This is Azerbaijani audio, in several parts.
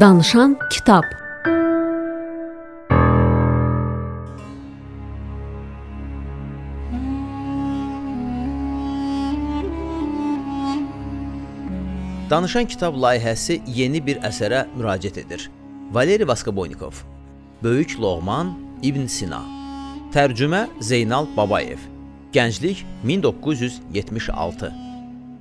Danışan kitab Danışan kitab layihəsi yeni bir əsərə müraciət edir. Valeri Vaskoboynikov Böyük Loğman İbn Sina Tərcümə Zeynal Babayev Gənclik 1976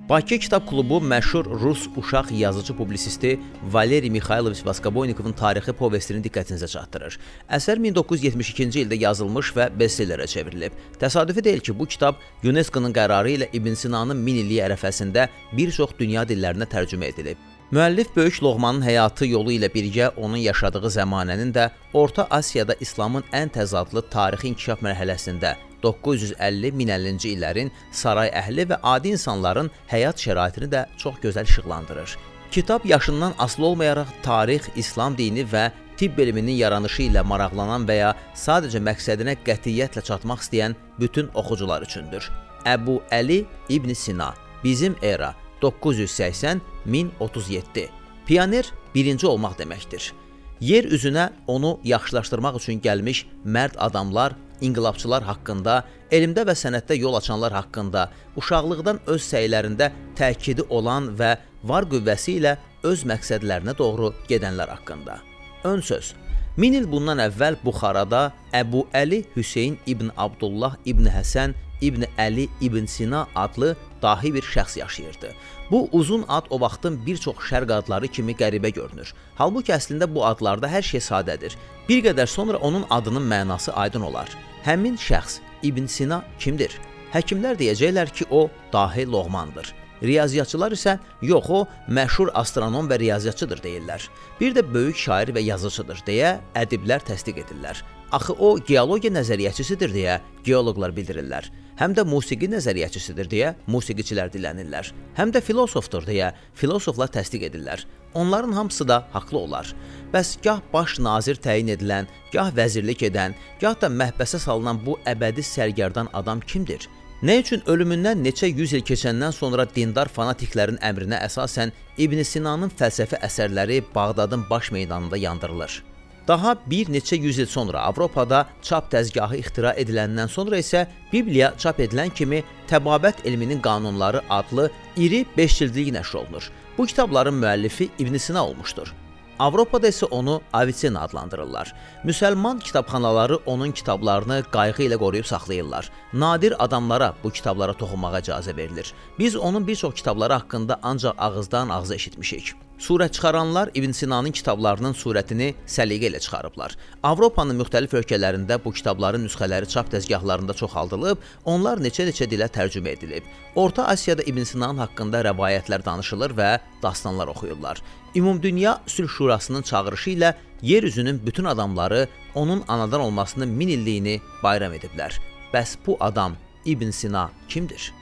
Bakı Kitab Klubu məşhur rus uşaq yazıcı publisisti Valeri Mixayloviç Vaskoboynikovun tarixi povestini diqqətinizə çatdırır. Əsər 1972-ci ildə yazılmış və bestsellerə çevrilib. Təsadüfi deyil ki, bu kitab UNESCO-nun qərarı ilə İbn Sinanın min illiyi ərəfəsində bir çox dünya dillərinə tərcümə edilib. Müəllif böyük Loğmanın həyatı yolu ilə birgə onun yaşadığı zəmanənin də Orta Asiyada İslamın ən təzadlı tarixi inkişaf mərhələsində 950-1050-ci illərin saray əhli və adi insanların həyat şəraitini də çox gözəl işıqlandırır. Kitab yaşından asılı olmayaraq tarix, İslam dini və tibb elminin yaranışı ilə maraqlanan və ya sadəcə məqsədinə qətiyyətlə çatmaq istəyən bütün oxucular üçündür. Əbu Əli İbn Sina, bizim era 980-1037. Pioner birinci olmaq deməkdir. Yer üzünə onu yaxşılaşdırmaq üçün gəlmiş mərd adamlar inqilabçılar haqqında, elmdə və sənətdə yol açanlar haqqında, uşaqlıqdan öz səylərində təkidi olan və var qüvvəsi ilə öz məqsədlərinə doğru gedənlər haqqında. Ön söz. Min il bundan əvvəl Buxarada Əbu Əli Hüseyn ibn Abdullah ibn Həsən İbn Əli İbn Sina adlı dahi bir şəxs yaşayırdı. Bu uzun ad o vaxtın bir çox şərq adları kimi qəribə görünür. Halbuki əslində bu adlarda hər şey sadədir. Bir qədər sonra onun adının mənası aydın olar. Həmin şəxs İbn Sina kimdir? Həkimlər deyəcəklər ki, o dahi Loğmandır. Riyaziyyatçılar isə yox, o məşhur astronom və riyaziyyatçıdır deyirlər. Bir də böyük şair və yazıçıdır deyə ədiblər təsdiq edirlər. Axı o geologiya nəzəriyyəçisidir deyə geoloqlar bildirirlər həm də musiqi nəzəriyyəçisidir deyə musiqiçilər dilənirlər. Həm də filosofdur deyə filosoflar təsdiq edirlər. Onların hamısı da haqlı olar. Bəs gah baş nazir təyin edilən, gah vəzirlik edən, gah da məhbəsə salınan bu əbədi sərgərdan adam kimdir? Nə üçün ölümündən neçə yüz il keçəndən sonra dindar fanatiklərin əmrinə əsasən İbn Sinanın fəlsəfi əsərləri Bağdadın baş meydanında yandırılır? Daha bir neçə yüz il sonra Avropada çap təzgahı ixtira ediləndən sonra isə Bibliya çap edilən kimi Təbabət elminin qanunları adlı iri 5 cildlik nəşr olunur. Bu kitabların müəllifi İbn Sina olmuşdur. Avropada isə onu Avicena adlandırırlar. Müsəlman kitabxanaları onun kitablarını qayğı ilə qoruyub saxlayırlar. Nadir adamlara bu kitablara toxunmağa icazə verilir. Biz onun bir çox kitabları haqqında ancaq ağızdan ağza eşitmişik. Surət çıxaranlar İbn Sinanın kitablarının surətini səliqə ilə çıxarıblar. Avropanın müxtəlif ölkələrində bu kitabların nüsxələri çap dəzgahlarında çoxaldılıb, onlar neçə-neçə dilə tərcümə edilib. Orta Asiyada İbn Sinan haqqında rəvayətlər danışılır və dastanlar oxuyurlar. Ümumdünya Sülh Şurasının çağırışı ilə yer üzünün bütün adamları onun anadan olmasının min illiyini bayram ediblər. Bəs bu adam İbn Sina kimdir?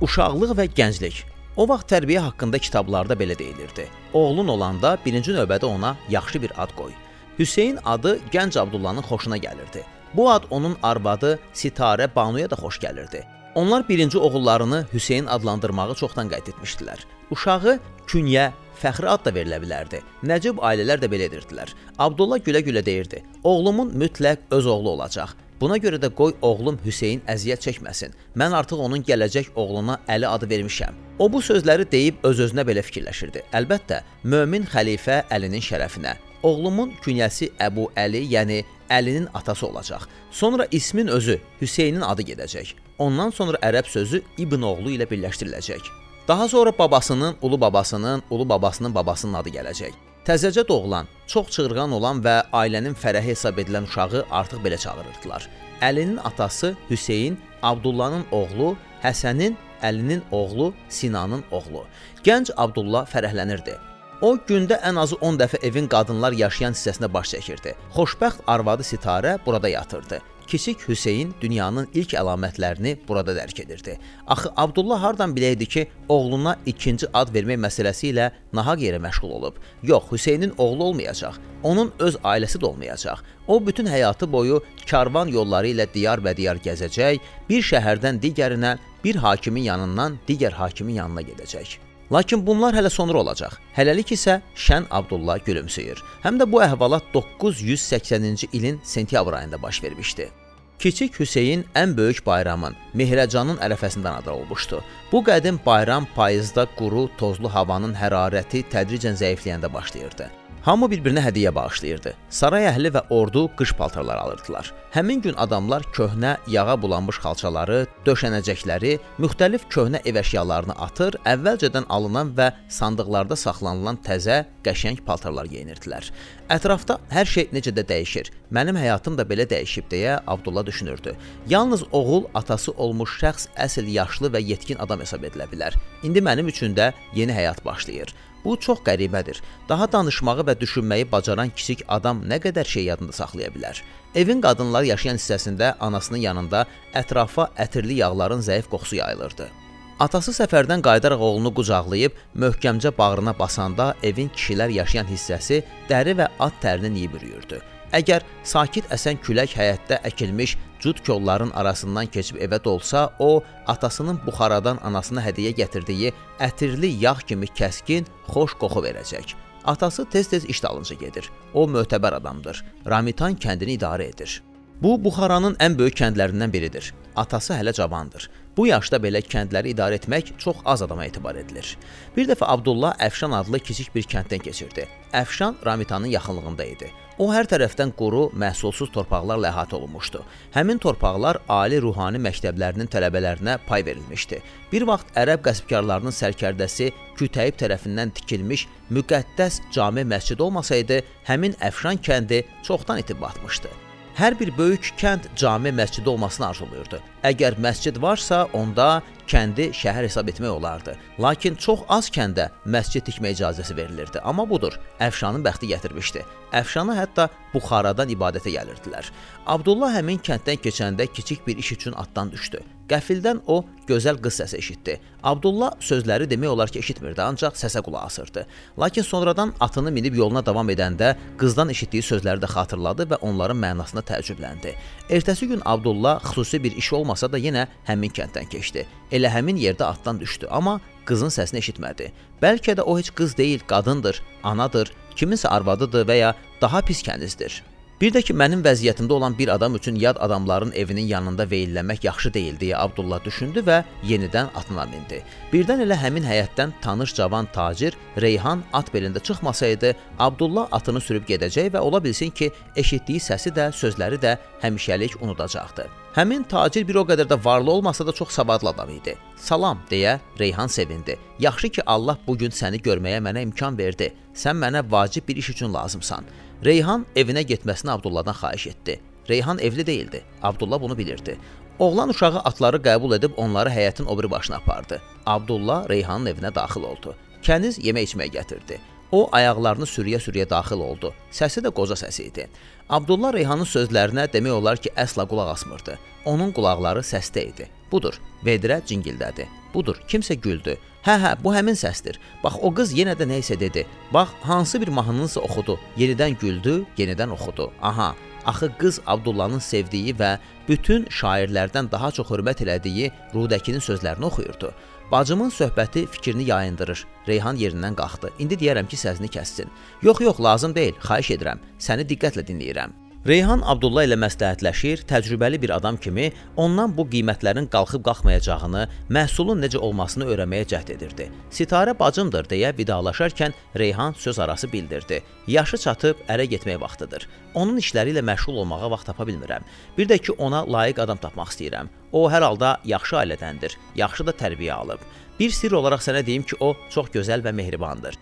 Uşaqlıq və gənclik O vaxt tərbiyə haqqında kitablarda belə deyilirdi. Oğlun olanda birinci növbədə ona yaxşı bir ad qoy. Hüseyn adı gənc Abdullahın xoşuna gəlirdi. Bu ad onun arvadı Sitarə Banuya da xoş gəlirdi. Onlar birinci oğullarını Hüseyn adlandırmağı çoxdan qeyd etmişdilər. Uşağı künyə, fəxri ad da verilə bilərdi. Nəcib ailələr də belə edirdilər. Abdullah gülə-gülə deyirdi: "Oğlumun mütləq öz oğlu olacaq. Buna görə də qoy oğlum Hüseyn əziyyət çəkməsin. Mən artıq onun gələcək oğluna Əli adı vermişəm. O bu sözləri deyib öz-özünə belə fikirləşirdi. Əlbəttə, mömin xəlifə Əlinin şərəfinə. Oğlumun künyəsi Əbu Əli, yəni Əlinin atası olacaq. Sonra ismin özü Hüseynin adı gedəcək. Ondan sonra ərəb sözü İbn oğlu ilə birləşdiriləcək. Daha sonra babasının, ulu babasının, ulu babasının babasının adı gələcək. Təzəcə doğulan, çox çığırğan olan və ailənin fərəhi hesab edilən uşağı artıq belə çağırırdılar. Əlinin atası Hüseyn, Abdullahın oğlu, Həsənin, Əlinin oğlu, Sinanın oğlu. Gənc Abdullah fərəhlənirdi. O gündə ən azı 10 dəfə evin qadınlar yaşayan hissəsinə baş çəkirdi. Xoşbəxt arvadı Sitarə burada yatırdı. Kiçik Hüseyn dünyanın ilk əlamətlərini burada dərk edirdi. Axı Abdullah hardan biləydi ki, oğluna ikinci ad vermək məsələsi ilə nahaq yerə məşğul olub. Yox, Hüseynin oğlu olmayacaq. Onun öz ailəsi də olmayacaq. O bütün həyatı boyu karvan yolları ilə diyar və diyar gəzəcək, bir şəhərdən digərinə, bir hakimin yanından digər hakimin yanına gedəcək. Lakin bunlar hələ sonra olacaq. Hələlik isə Şən Abdullah gülümsüyür. Həm də bu əhvalat 980-ci ilin sentyabr ayında baş vermişdi. Kiçik Hüseyn ən böyük bayramın, Mehrəcanın ərəfəsində anadan olmuşdu. Bu qədim bayram payızda quru, tozlu havanın hərarəti tədricən zəifləyəndə başlayırdı. Hamı bir-birinə hədiyyə bağışlayırdı. Saray əhli və ordu qış paltarları alırdılar. Həmin gün adamlar köhnə, yağa bulanmış xalçaları, döşənəcəkləri, müxtəlif köhnə ev əşyalarını atır, əvvəlcədən alınan və sandıqlarda saxlanılan təzə, qəşəng paltarlar geyinirdilər. Ətrafda hər şey necə də dəyişir. Mənim həyatım da belə dəyişib deyə Abdullah düşünürdü. Yalnız oğul atası olmuş şəxs əsl yaşlı və yetkin adam hesab edilə bilər. İndi mənim üçün də yeni həyat başlayır. Bu çox qəribədir. Daha danışmağı və düşünməyi bacaran kiçik adam nə qədər şey yadında saxlaya bilər. Evin qadınlar yaşayan hissəsində anasının yanında ətrafa ətirli yağların zəif qoxusu yayılırdı. Atası səfərdən qayıdaraq oğlunu qucaqlayıb möhkəmcə bağrına basanda evin kişilər yaşayan hissəsi dəri və at tərini yeyib ürüyürdü. Əgər sakit əsən külək həyətdə əkilmiş cud kolların arasından keçib evə dolsa, o atasının buxaradan anasına hədiyyə gətirdiyi ətirli yağ kimi kəskin, xoş qoxu verəcək. Atası tez-tez iş dalınca gedir. O mötəbər adamdır. Ramitan kəndini idarə edir. Bu Buxaranın ən böyük kəndlərindən biridir. Atası hələ cavandır. Bu yaşda belə kəndləri idarə etmək çox az adama etibar edilir. Bir dəfə Abdullah Əfşan adlı kiçik bir kənddən keçirdi. Əfşan Ramitanın yaxınlığında idi. O hər tərəfdən quru, məhsulsuz torpaqlarla əhatə olunmuşdu. Həmin torpaqlar ali ruhani məktəblərinin tələbələrinə pay verilmişdi. Bir vaxt ərəb qəsbkarlarının sərkərdəsi Kütəyib tərəfindən tikilmiş müqəddəs cami məscid olmasaydı, həmin Əfşan kəndi çoxdan itib batmışdı. Hər bir böyük kənd cami məscidi olmasını arzulayırdı. Əgər məscid varsa, onda kəndi şəhər hesab etmək olardı. Lakin çox az kəndə məscid tikmə icazəsi verilirdi. Amma budur, Əfşanın bəxti gətirmişdi. Əfşana hətta Buxaradan ibadətə gəlirdilər. Abdullah həmin kənddən keçəndə kiçik bir iş üçün atdan düşdü. Qəfildən o gözəl qız səsi eşitdi. Abdullah sözləri demək olar ki, eşitmirdi, ancaq səsə qulaq asırdı. Lakin sonradan atını minib yoluna davam edəndə qızdan eşitdiyi sözləri də xatırladı və onların mənasına təəccübləndi. Ertəsi gün Abdullah xüsusi bir iş olmasa da yenə həmin kənddən keçdi. Elə həmin yerdə atdan düşdü, amma qızın səsini eşitmədi. Bəlkə də o heç qız deyil, qadındır, anadır, kiminsə arvadıdır və ya daha pis kənizdir. Bir də ki, mənim vəziyyətimdə olan bir adam üçün yad adamların evinin yanında veylləmək yaxşı deyil deyə Abdullah düşündü və yenidən atına mindi. Birdən elə həmin həyətdən tanış cavan tacir Reyhan at belində çıxmasaydı, Abdullah atını sürüb gedəcək və ola bilsin ki, eşitdiyi səsi də, sözləri də həmişəlik unudacaqdı. Həmin tacir bir o qədər də varlı olmasa da çox savadlı adam idi. "Salam" deyə Reyhan sevindi. "Yaxşı ki, Allah bu gün səni görməyə mənə imkan verdi. Sən mənə vacib bir iş üçün lazımsan." Reyhan evinə getməsini Abdullahdan xahiş etdi. Reyhan evli değildi. Abdullah bunu bilirdi. Oğlan uşağı atları qəbul edib onları həyətin o biri başına apardı. Abdullah Reyhanın evinə daxil oldu. Kəniz yemək içməyə gətirdi. O ayaqlarını sürüyə-sürüyə daxil oldu. Səsi də qoca səsi idi. Abdullah Reyhanın sözlərinə demək olar ki, əsla qulaq asmırdı. Onun qulaqları səsdə idi. Budur, vedrə cingildədi. Budur, kimsə güldü. Hə, hə, bu həmin səsdir. Bax, o qız yenə də nə isə dedi. Bax, hansı bir mahnınsa oxudu. Yenidən güldü, yenidən oxudu. Aha, axı qız Abdullahın sevdiyi və bütün şairlərdən daha çox hörmət elədiyi Rudəkinin sözlərini oxuyurdu. Bacımın söhbəti fikrini yayındırır. Reyhan yerindən qalxdı. İndi deyərəm ki, səsini kəssin. Yox, yox, lazım deyil. Xahiş edirəm. Səni diqqətlə dinləyirəm. Reyhan Abdullah ilə məsləhətləşir, təcrübəli bir adam kimi ondan bu qiymətlərin qalxıb qalxmayacağını, məhsulun necə olmasını öyrənməyə cəhd edirdi. Sitarə bacımdır deyə vidalaşarkən Reyhan söz arası bildirdi. Yaşı çatıb ərə getmək vaxtıdır. Onun işləri ilə məşğul olmağa vaxt tapa bilmirəm. Bir də ki, ona layiq adam tapmaq istəyirəm. O hər halda yaxşı ailədəndir, yaxşı da tərbiyə alıb. Bir sirr olaraq sənə deyim ki, o çox gözəl və mehribandır.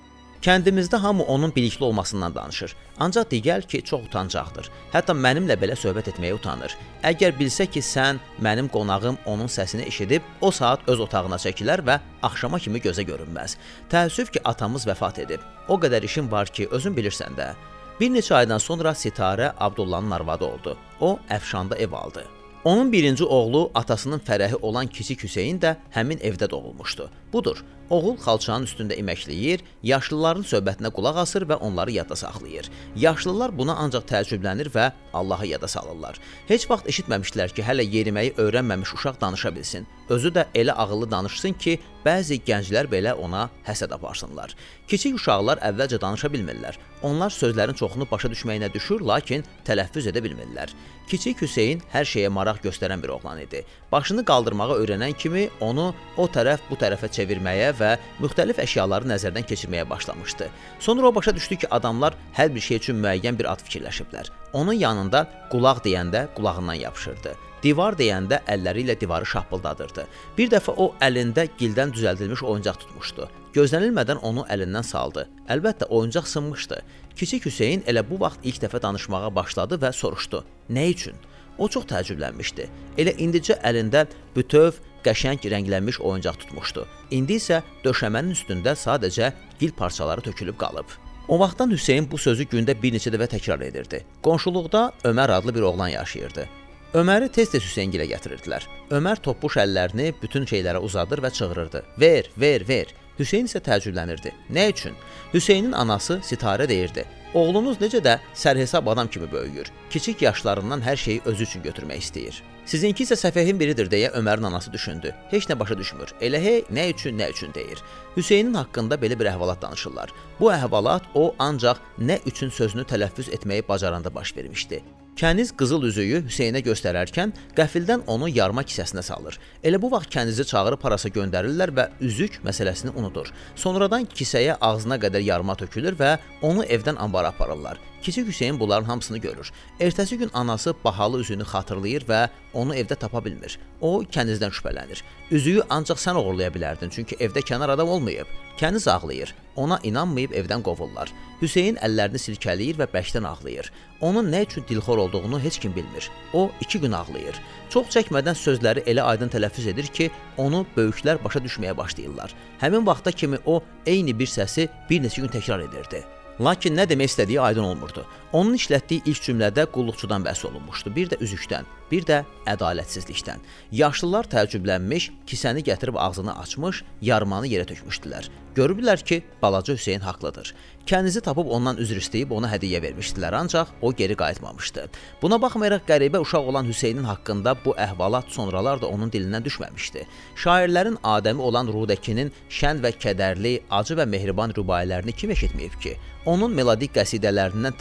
Kəndimizdə hamı onun bilikli olmasından danışır. Ancaq digər ki, çox utancaqdır. Hətta mənimlə belə söhbət etməyə utanır. Əgər bilsə ki, sən mənim qonağım onun səsini eşidib, o saat öz otağına çəkilər və axşama kimi gözə görünməz. Təəssüf ki, atamız vəfat edib. O qədər işim var ki, özün bilirsən də. Bir neçə aydan sonra Sitarə Abdullahın arvadı oldu. O Əfşanda ev aldı. Onun birinci oğlu atasının fərəhi olan kiçik Hüseyn də həmin evdə doğulmuşdu. Budur, oğul xalçanın üstündə iməkləyir, yaşlıların söhbətinə qulaq asır və onları yadda saxlayır. Yaşlılar buna ancaq təəccüblənir və Allahı yada salırlar. Heç vaxt eşitməmişdilər ki, hələ yeriməyi öyrənməmiş uşaq danışa bilsin. özü də elə ağıllı danışsın ki, bəzi gənclər belə ona həsəd aparsınlar. Kiçik uşaqlar əvvəlcə danışa bilmirlər. Onlar sözlərin çoxunu başa düşməyinə düşür, lakin tələffüz edə bilmirlər. Kiçik Hüseyn hər şeyə maraq göstərən bir oğlan idi. Başını qaldırmağı öyrənən kimi onu o tərəf bu tərəfə çevirməyə və müxtəlif əşyaları nəzərdən keçirməyə başlamışdı. Sonra o başa düşdü ki, adamlar hər bir şey üçün müəyyən bir ad fikirləşiblər. Onun yanında qulaq deyəndə qulağından yapışırdı. Divar deyəndə əlləri ilə divarı şappıldadırdı. Bir dəfə o əlində gildən düzəldilmiş oyuncaq tutmuşdu. Gözlənilmədən onu əlindən saldı. Əlbəttə oyuncaq sınmışdı. Kiçik Hüseyn elə bu vaxt ilk dəfə danışmağa başladı və soruşdu: "Nə üçün?" O çox təəccüblənmişdi. Elə indicə əlində bütöv, qəşəng rənglənmiş oyuncaq tutmuşdu. İndi isə döşəmənin üstündə sadəcə gil parçaları tökülüb qalıb. O vaxtdan Hüseyn bu sözü gündə bir neçə dəfə təkrar edirdi. Qonşuluqda Ömər adlı bir oğlan yaşayırdı. Öməri tez-tez Hüseyngilə gətirirdilər. Ömər topbuş əllərini bütün şeylərə uzadır və çığırırdı. Ver, ver, ver. Hüseyn isə təəccüblənirdi. Nə üçün? Hüseynin anası Sitarə deyirdi: "Oğlunuz necə də sərhesab adam kimi böyüyür. Kiçik yaşlarından hər şeyi özü üçün götürmək istəyir." Sizinki isə səfəhin biridir deyə Ömərin anası düşündü. Heç nə başa düşmür. Elə hey nə üçün, nə üçün deyir. Hüseynin haqqında belə bir əhvalat danışırlar. Bu əhvalat o ancaq nə üçün sözünü tələffüz etməyi bacaranda baş vermişdi. Kəniz qızıl üzüyü Hüseynə göstərərkən qəfildən onu yarma kisəsinə salır. Elə bu vaxt kənizi çağırıb harasa göndərirlər və üzük məsələsini unudur. Sonradan kisəyə ağzına qədər yarma tökülür və onu evdən ambara aparırlar. Kiçik Hüseyn bunların hamısını görür. Ertəsi gün anası bahalı üzüyünü xatırlayır və onu evdə tapa bilmir. O kənizdən şübhələnir. Üzüyü ancaq sən oğurlaya bilərdin, çünki evdə kənar adam olmayıb. Kəniz ağlayır. Ona inanmayıb evdən qovurlar. Hüseyn əllərini silkələyir və bərkdən ağlayır. Onun nə üçün dilxor olduğunu heç kim bilmir. O 2 gün ağlayır. Çox çəkmədən sözləri elə aydın tələffüz edir ki, onu böyüklər başa düşməyə başlayırlar. Həmin vaxta kimi o eyni bir səsi bir neçə gün təkrar edirdi. Lakin nə demək istədiyi aydın olmurdu. Onun işlətdiyi ilk cümlədə qulluqçudan bəhs olunmuşdu, bir də üzükdən, bir də ədalətsizlikdən. Yaşlılar təəccüblənmiş, kisəni gətirib ağzını açmış, yarmanı yerə tökmüşdülər. Görüblər ki, balaca Hüseyn haqlıdır. Kənizi tapıb ondan üzr istəyib ona hədiyyə vermişdilər, ancaq o geri qayıtmamışdı. Buna baxmayaraq qəribə uşaq olan Hüseynin haqqında bu əhvalat sonralar da onun dilindən düşməmişdi. Şairlərin Adəmi olan Rudəkinin şən və kədərli, acı və mehriban rübailərini kim eşitməyib ki? Onun melodik qəsidələrindən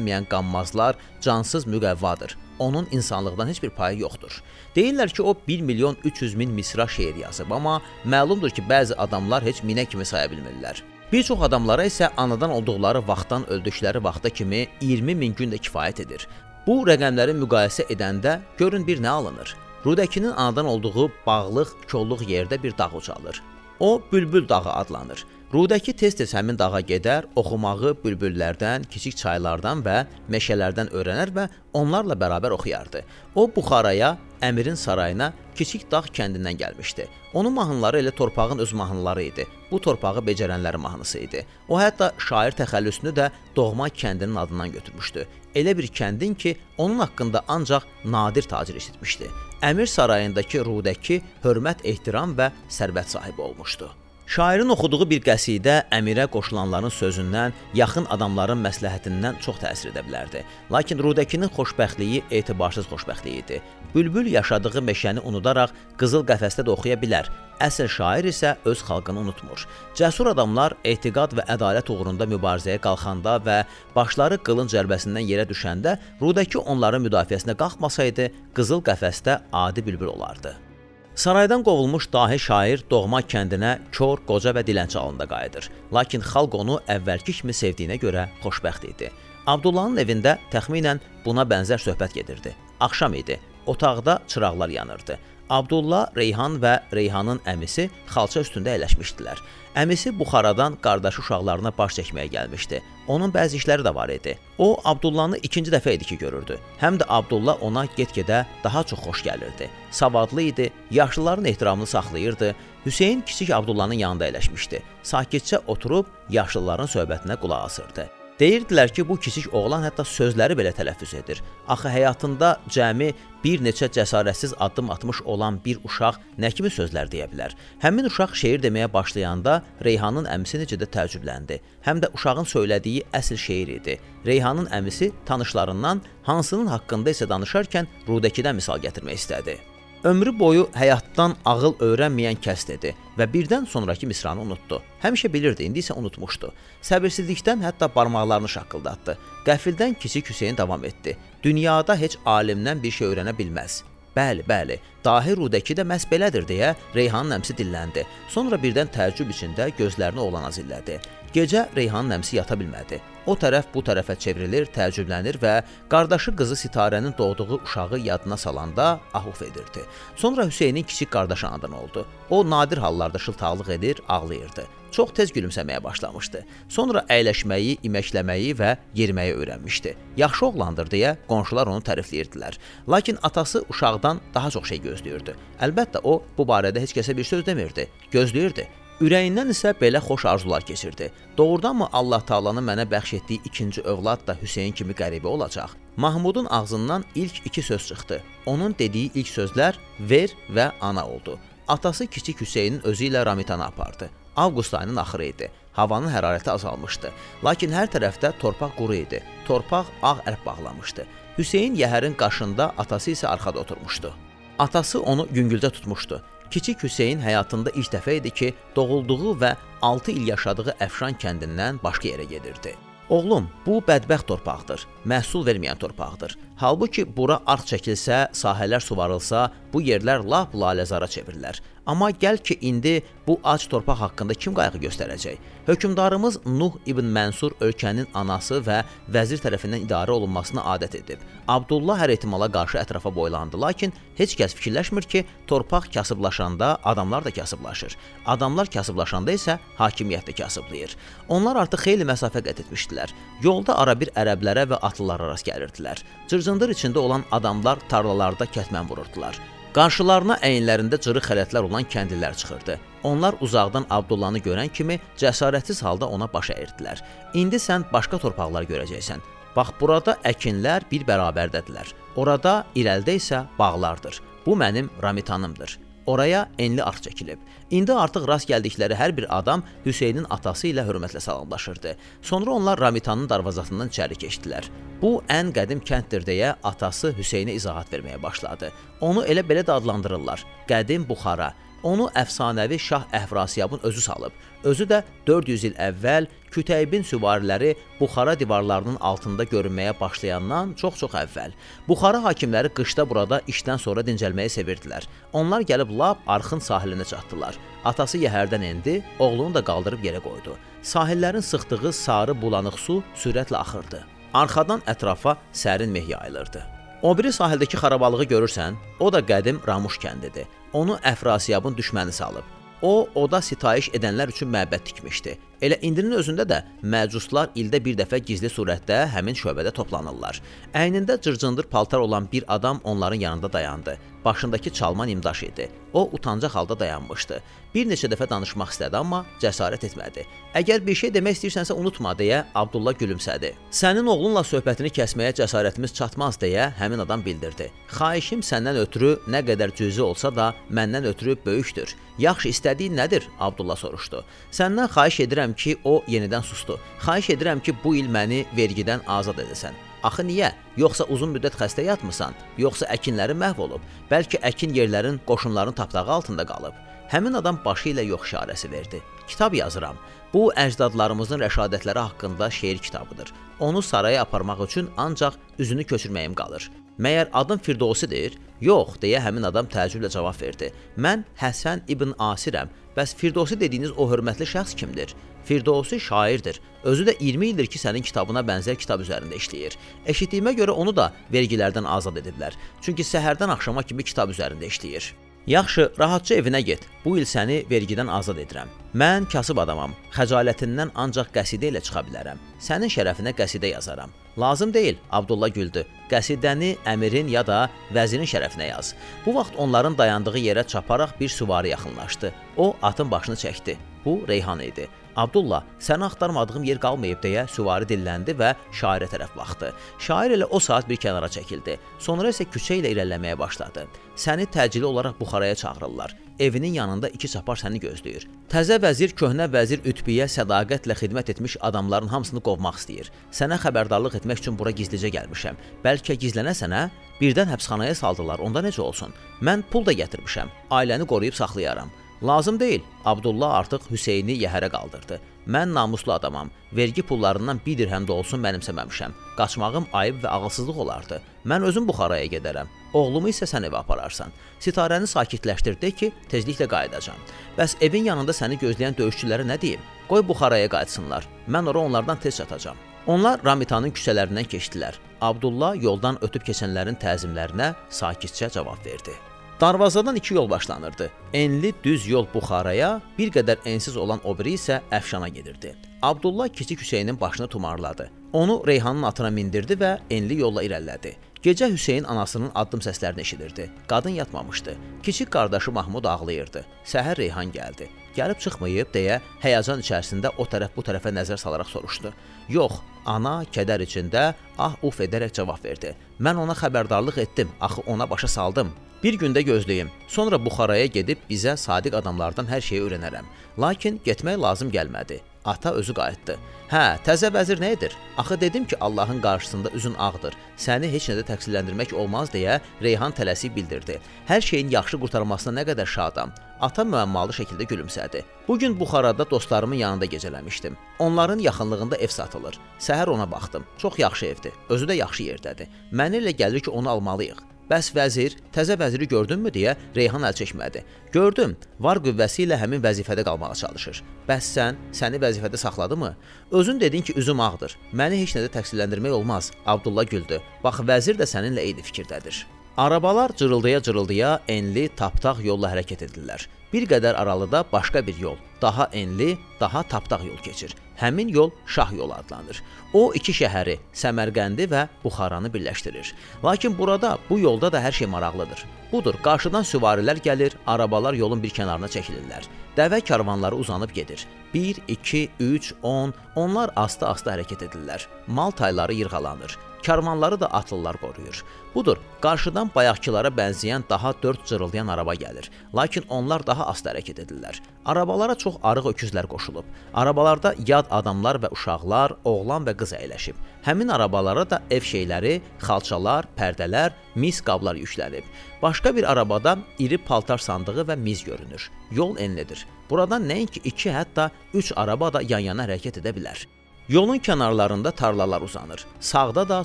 təsirlənməyən qanmazlar cansız müqəvvadır onun insanlıqdan heç bir payı yoxdur. Deyirlər ki, o 1 milyon 300 min misra şeir yazıb, amma məlumdur ki, bəzi adamlar heç minə kimi saya bilmirlər. Bir çox adamlara isə anadan olduqları vaxtdan öldükləri vaxta kimi 20 min gün də kifayət edir. Bu rəqəmləri müqayisə edəndə görün bir nə alınır. Rudəkinin anadan olduğu bağlıq, kolluq yerdə bir dağ ucalır. O Bülbül dağı adlanır. Rudəki tez-tez həmin dağa gedər, oxumağı bülbüllərdən, kiçik çaylardan və meşələrdən öyrənər və onlarla bərabər oxuyardı. O Buxaraya, əmirin sarayına kiçik dağ kəndindən gəlmişdi. Onun mahnıları elə torpağın öz mahnıları idi. Bu torpağı becərənlərin mahnısı idi. O hətta şair təxəllüsünü də doğma kəndinin adından götürmüşdü. Elə bir kəndin ki, onun haqqında ancaq nadir tacir eşitmişdi. Əmir sarayındakı Rudəki hörmət, ehtiram və sərvət sahibi olmuşdu. Şairin oxuduğu bir qəsidə əmirə qoşulanların sözündən, yaxın adamların məsləhətindən çox təsir edə bilərdi. Lakin Rudəkinin xoşbəxtliyi etibarsız xoşbəxtliyi idi. Bülbül yaşadığı meşəni unudaraq qızıl qəfəsdə də oxuya bilər. Əsl şair isə öz xalqını unutmur. Cəsur adamlar etiqad və ədalət uğrunda mübarizəyə qalxanda və başları qılınc zərbəsindən yerə düşəndə Rudəki onların müdafiəsinə qalxmasaydı, qızıl qəfəsdə adi bülbül olardı. Saraydan qovulmuş dahi şair doğma kəndinə kör, qoca və dilənçi halında qayıdır. Lakin xalq onu əvvəlki kimi sevdiyinə görə xoşbəxt idi. Abdullahın evində təxminən buna bənzər söhbət gedirdi. Axşam idi. Otaqda çıraqlar yanırdı. Abdullah, Reyhan və Reyhanın əmisi xalça üstündə əyləşmişdilər. Əmisi Buxaradan qardaşı uşaqlarına baş çəkməyə gəlmişdi. Onun bəzi işləri də var idi. O Abdullanı ikinci dəfə idi ki, görürdü. Həm də Abdullah ona get-gedə daha çox xoş gəlirdi. Savadlı idi, yaşlıların ehtiramını saxlayırdı. Hüseyn kiçik Abdullahın yanında əyləşmişdi. Sakitcə oturub yaşlıların söhbətinə qulaq asırdı. Deyirdilər ki, bu kiçik oğlan hətta sözləri belə tələffüz edir. Axı həyatında cəmi bir neçə cəsarətsiz addım atmış olan bir uşaq nə kimi sözlər deyə bilər? Həmin uşaq şeir deməyə başlayanda Reyhanın əmisi necə də təəccübləndi. Həm də uşağın söylədiyi əsl şeir idi. Reyhanın əmisi tanışlarından hansının haqqında isə danışarkən Rudəkidən misal gətirmək istədi. Ömrü boyu həyatdan ağıl öyrənməyən kəs dedi və birdən sonrakı misranı unutdu. Həmişə bilirdi, indi isə unutmuşdu. Səbirsizlikdən hətta barmaqlarını şaqqıldatdı. Qəfildən kiçik Hüseyn davam etdi. Dünyada heç alimdən bir şey öyrənə bilməz. Bəli, bəli. Dahi Rudəki də məhz belədir deyə Reyhanın əmsi dilləndi. Sonra birdən təəccüb içində gözlərini oğlana zillədi. Gecə Reyhanın əmsi yata bilmədi. O tərəf bu tərəfə çevrilir, təəccüblənir və qardaşı qızı Sitarənin doğduğu uşağı yadına salanda ahuf edirdi. Sonra Hüseynin kiçik qardaşı anadan oldu. O nadir hallarda şıltaqlıq edir, ağlayırdı. Çox tez gülümsəməyə başlamışdı. Sonra əyləşməyi, iməkləməyi və yeriməyi öyrənmişdi. Yaxşı oğlandır deyə qonşular onu tərifləyirdilər. Lakin atası uşaqdan daha çox şey gözləyirdi. Əlbəttə o bu barədə heç kəsə bir söz demirdi. Gözləyirdi. Ürəyindən isə belə xoş arzular keçirdi. Doğrudanmı Allah Taala'nın mənə bəxş etdiyi ikinci övlad da Hüseyn kimi qəribə olacaq? Mahmudun ağzından ilk iki söz çıxdı. Onun dediyi ilk sözlər ver və ana oldu. Atası kiçik Hüseynin özü ilə Ramitanı apardı. Avqust ayının axırı idi. Havanın hərarəti azalmışdı. Lakin hər tərəfdə torpaq quru idi. Torpaq ağ ərq bağlamışdı. Hüseyn yəhərin qaşında, atası isə arxada oturmuşdu. Atası onu yüngülcə tutmuşdu. Kiçik Hüseyn həyatında ilk dəfə idi ki, doğulduğu və 6 il yaşadığı Əfşan kəndindən başqa yerə gedirdi. Oğlum, bu bədbəxt torpaqdır. Məhsul verməyən torpaqdır. Halbuki bura arx çəkilsə, sahələr suvarılsa, bu yerlər lap laləzara çevrilər. Amma gəl ki, indi bu ac torpaq haqqında kim qayğı göstərəcək? Hökmdarımız Nuh ibn Mənsur ölkənin anası və vəzir tərəfindən idarə olunmasına adət edib. Abdullah hər ehtimala qarşı ətrafa boylandı, lakin heç kəs fikirləşmir ki, torpaq kasıblaşanda adamlar da kasıblaşır. Adamlar kasıblaşanda isə hakimiyyət də kasıblayır. Onlar artıq xeyli məsafə qət etmişdilər. Yolda ara bir ərəblərə və atlılara rast gəlirdilər. Cırcındır içində olan adamlar tarlalarda kətmən vururdular. Qarşılarına əyinlərində cırıq xələtlər olan kəndlilər çıxırdı. Onlar uzaqdan Abdullanı görən kimi cəsarətsiz halda ona baş əyirdilər. İndi sən başqa torpaqlar görəcəksən. Bax burada əkinlər bir bərabərdədirlər. Orada irəlidə isə bağlardır. Bu mənim Ramitanımdır. Oraya enli arx çəkilib. İndi artıq rast gəldikləri hər bir adam Hüseynin atası ilə hörmətlə salamlaşırdı. Sonra onlar Ramitanın darvazasından içəri keçdilər. Bu ən qədim kənddir deyə atası Hüseynə izahat verməyə başladı. Onu elə belə də adlandırırlar. Qədim Buxara. Onu əfsanəvi Şah Əhrasiyabın özü salıb. Özü də 400 il əvvəl Kütəybin süvariləri Buxara divarlarının altında görünməyə başlayandan çox-çox əvvəl. Buxara hakimləri qışda burada işdən sonra dincəlməyi sevirdilər. Onlar gəlib lap arxın sahilinə çatdılar. Atası yəhərdən endi, oğlunu da qaldırıb yerə qoydu. Sahillərin sıxdığı sarı bulanıq su sürətlə axırdı. Arxadan ətrafa sərin meh yayılırdı. O biri sahildəki xarabalığı görürsən, o da qədim Ramuş kəndidir. Onu Əfrasiyabın düşməni salıb. O, oda sitayiş edənlər üçün məbəd tikmişdi. Elə indinin özündə də məcuslar ildə bir dəfə gizli surətdə həmin şöbədə toplanırlar. Əynində cırcındır paltar olan bir adam onların yanında dayandı. Başındakı çalman imdaş idi. O utancaq halda dayanmışdı. Bir neçə dəfə danışmaq istədi, amma cəsarət etmədi. Əgər bir şey demək istəyirsənsə unutma deyə Abdullah gülümsədi. Sənin oğlunla söhbətini kəsməyə cəsarətimiz çatmaz deyə həmin adam bildirdi. Xahişim səndən ötürü nə qədər cüzi olsa da məndən ötürü böyükdür. Yaxşı istədiyin nədir? Abdullah soruşdu. Səndən xahiş edirəm ki, o yenidən sustu. Xahiş edirəm ki, bu il məni vergidən azad edəsən. Axı niyə? Yoxsa uzun müddət xəstə yatmısan? Yoxsa əkinlərin məhv olub? Bəlkə əkin yerlərin qoşunların tapdağı altında qalıb? Həmin adam başı ilə yox işarəsi verdi. Kitab yazıram. Bu əcdadlarımızın rəşadətləri haqqında şeir kitabıdır. Onu saraya aparmaq üçün ancaq üzünü köçürməyim qalır. Məyər adın Firdosidir? Yox, deyə həmin adam təəccüblə cavab verdi. Mən Həsən ibn Asirəm. Bəs Firdosi dediyiniz o hörmətli şəxs kimdir? Firdovsi şairdir. Özü də 20 ildir ki, sənin kitabına bənzər kitab üzərində işləyir. Eşitdiyimə görə onu da vergilərdən azad ediblər. Çünki səhərdən axşama kimi kitab üzərində işləyir. Yaxşı, rahatca evinə get. Bu il səni vergidən azad edirəm. Mən kasıb adamam. Xəcalətindən ancaq qəsidə ilə çıxa bilərəm. Sənin şərəfinə qəsidə yazaram. Lazım deyil, Abdullah güldü. Qəsidəni əmirin ya da vəzirin şərəfinə yaz. Bu vaxt onların dayandığı yerə çaparaq bir süvari yaxınlaşdı. O atın başını çəkdi. Bu Reyhan idi. Abdullah, səni axtarmadığım yer qalmayıb deyə süvari dilləndi və şairə tərəf baxdı. Şair elə o saat bir kənara çəkildi. Sonra isə küçə ilə irəliləməyə başladı. Səni təcili olaraq Buxaraya çağırırlar. Evinin yanında iki çapar səni gözləyir. Təzə vəzir köhnə vəzir Ütbiyə sədaqətlə xidmət etmiş adamların hamısını qovmaq istəyir. Sənə xəbərdarlıq etmək üçün bura gizlicə gəlmişəm. Bəlkə gizlənəsənə, birdən həbsxanaya saldılar. Onda necə olsun? Mən pul da gətirmişəm. Ailəni qoruyub saxlayaram. Lazım deyil. Abdullah artıq Hüseyni yəhərə qaldırdı. Mən namuslu adamam. Vergi pullarından bir dirhəm də olsun mənimsəməmişəm. Qaçmağım ayıb və ağılsızlıq olardı. Mən özüm Buxaraya gedərəm. Oğlumu isə sən evə apararsan. Sitarəni sakitləşdirdi ki, tezliklə qayıdacam. Bəs evin yanında səni gözləyən döyüşçülərə nə deyim? Qoy Buxaraya qayıtsınlar. Mən ora onlardan tez çatacam. Onlar Ramitanın küçələrindən keçdilər. Abdullah yoldan ötüb keçənlərin təzimlərinə sakitcə cavab verdi. Darvazadan iki yol başlanırdı. Enli düz yol Buxaraya, bir qədər ensiz olan o biri isə Əfşana gedirdi. Abdullah kiçik Hüseynin başını tumarladı. Onu Reyhanın atına mindirdi və enli yolla irəlilədi. Gecə Hüseyn anasının addım səslərini eşidirdi. Qadın yatmamışdı. Kiçik qardaşı Mahmud ağlayırdı. Səhər Reyhan gəldi. Gəlib çıxmayıb deyə həyəcan içərisində o tərəf bu tərəfə nəzər salaraq soruşdu. Yox, ana kədər içində ah uf edərək cavab verdi. Mən ona xəbərdarlıq etdim, axı ona başa saldım. Bir gündə gözləyim. Sonra Buxaraya gedib bizə sadiq adamlardan hər şeyi öyrənərəm. Lakin getmək lazım gəlmədi. Ata özü qayıtdı. Hə, təzə vəzir nə edir? Axı dedim ki, Allahın qarşısında üzün ağdır. Səni heç nədə təqsirləndirmək olmaz deyə Reyhan tələsik bildirdi. Hər şeyin yaxşı qurtarmasına nə qədər şadam. Ata müəmmalı şəkildə gülümsədi. Bu gün Buxarada dostlarımın yanında gecələmişdim. Onların yaxınlığında ev satılır. Səhər ona baxdım. Çox yaxşı evdir. Özü də yaxşı yerdədir. Mənə elə gəlir ki, onu almalıyıq. Bəs vəzir, təzə vəziri gördünmü deyə Reyhan əl çəkmədi. Gördüm, var qüvvəsi ilə həmin vəzifədə qalmağa çalışır. Bəs sən, səni vəzifədə saxladı mı? Özün dedin ki, üzüm ağdır. Məni heç nədə təqsirləndirmək olmaz. Abdullah güldü. Bax, vəzir də səninlə eyni fikirdədir. Arabalar cırıldaya-cırıldaya enli, taptaq yolla hərəkət edirlər. Bir qədər aralıda başqa bir yol, daha enli, daha tapdaq yol keçir. Həmin yol Şah yolu adlanır. O iki şəhəri, Səmərqəndi və Buxaranı birləşdirir. Lakin burada, bu yolda da hər şey maraqlıdır. Budur, qarşıdan süvarilər gəlir, arabalar yolun bir kənarına çəkilirlər. Dəvə karvanları uzanıb gedir. 1, 2, 3, 10, onlar asta-asta hərəkət edirlər. Mal tayları yırğalanır. Karvanları da atlılar qoruyur. Budur, qarşıdan bayaqkılara bənzəyən daha 4 cırıldayan araba gəlir. Lakin onlar daha asta hərəkət edirlər. Arabalara çox arıq öküzlər qoşulub. Arabalarda yad adamlar və uşaqlar, oğlan və qız əyləşib. Həmin arabalara da ev şeyləri, xalçalar, pərdələr, mis qablar yüklənib. Başqa bir arabada iri paltar sandığı və miz görünür. Yol enlidir. Buradan nəinki 2, hətta 3 araba da yan-yana hərəkət edə bilər. Yolun kənarlarında tarlalar uzanır. Sağda da,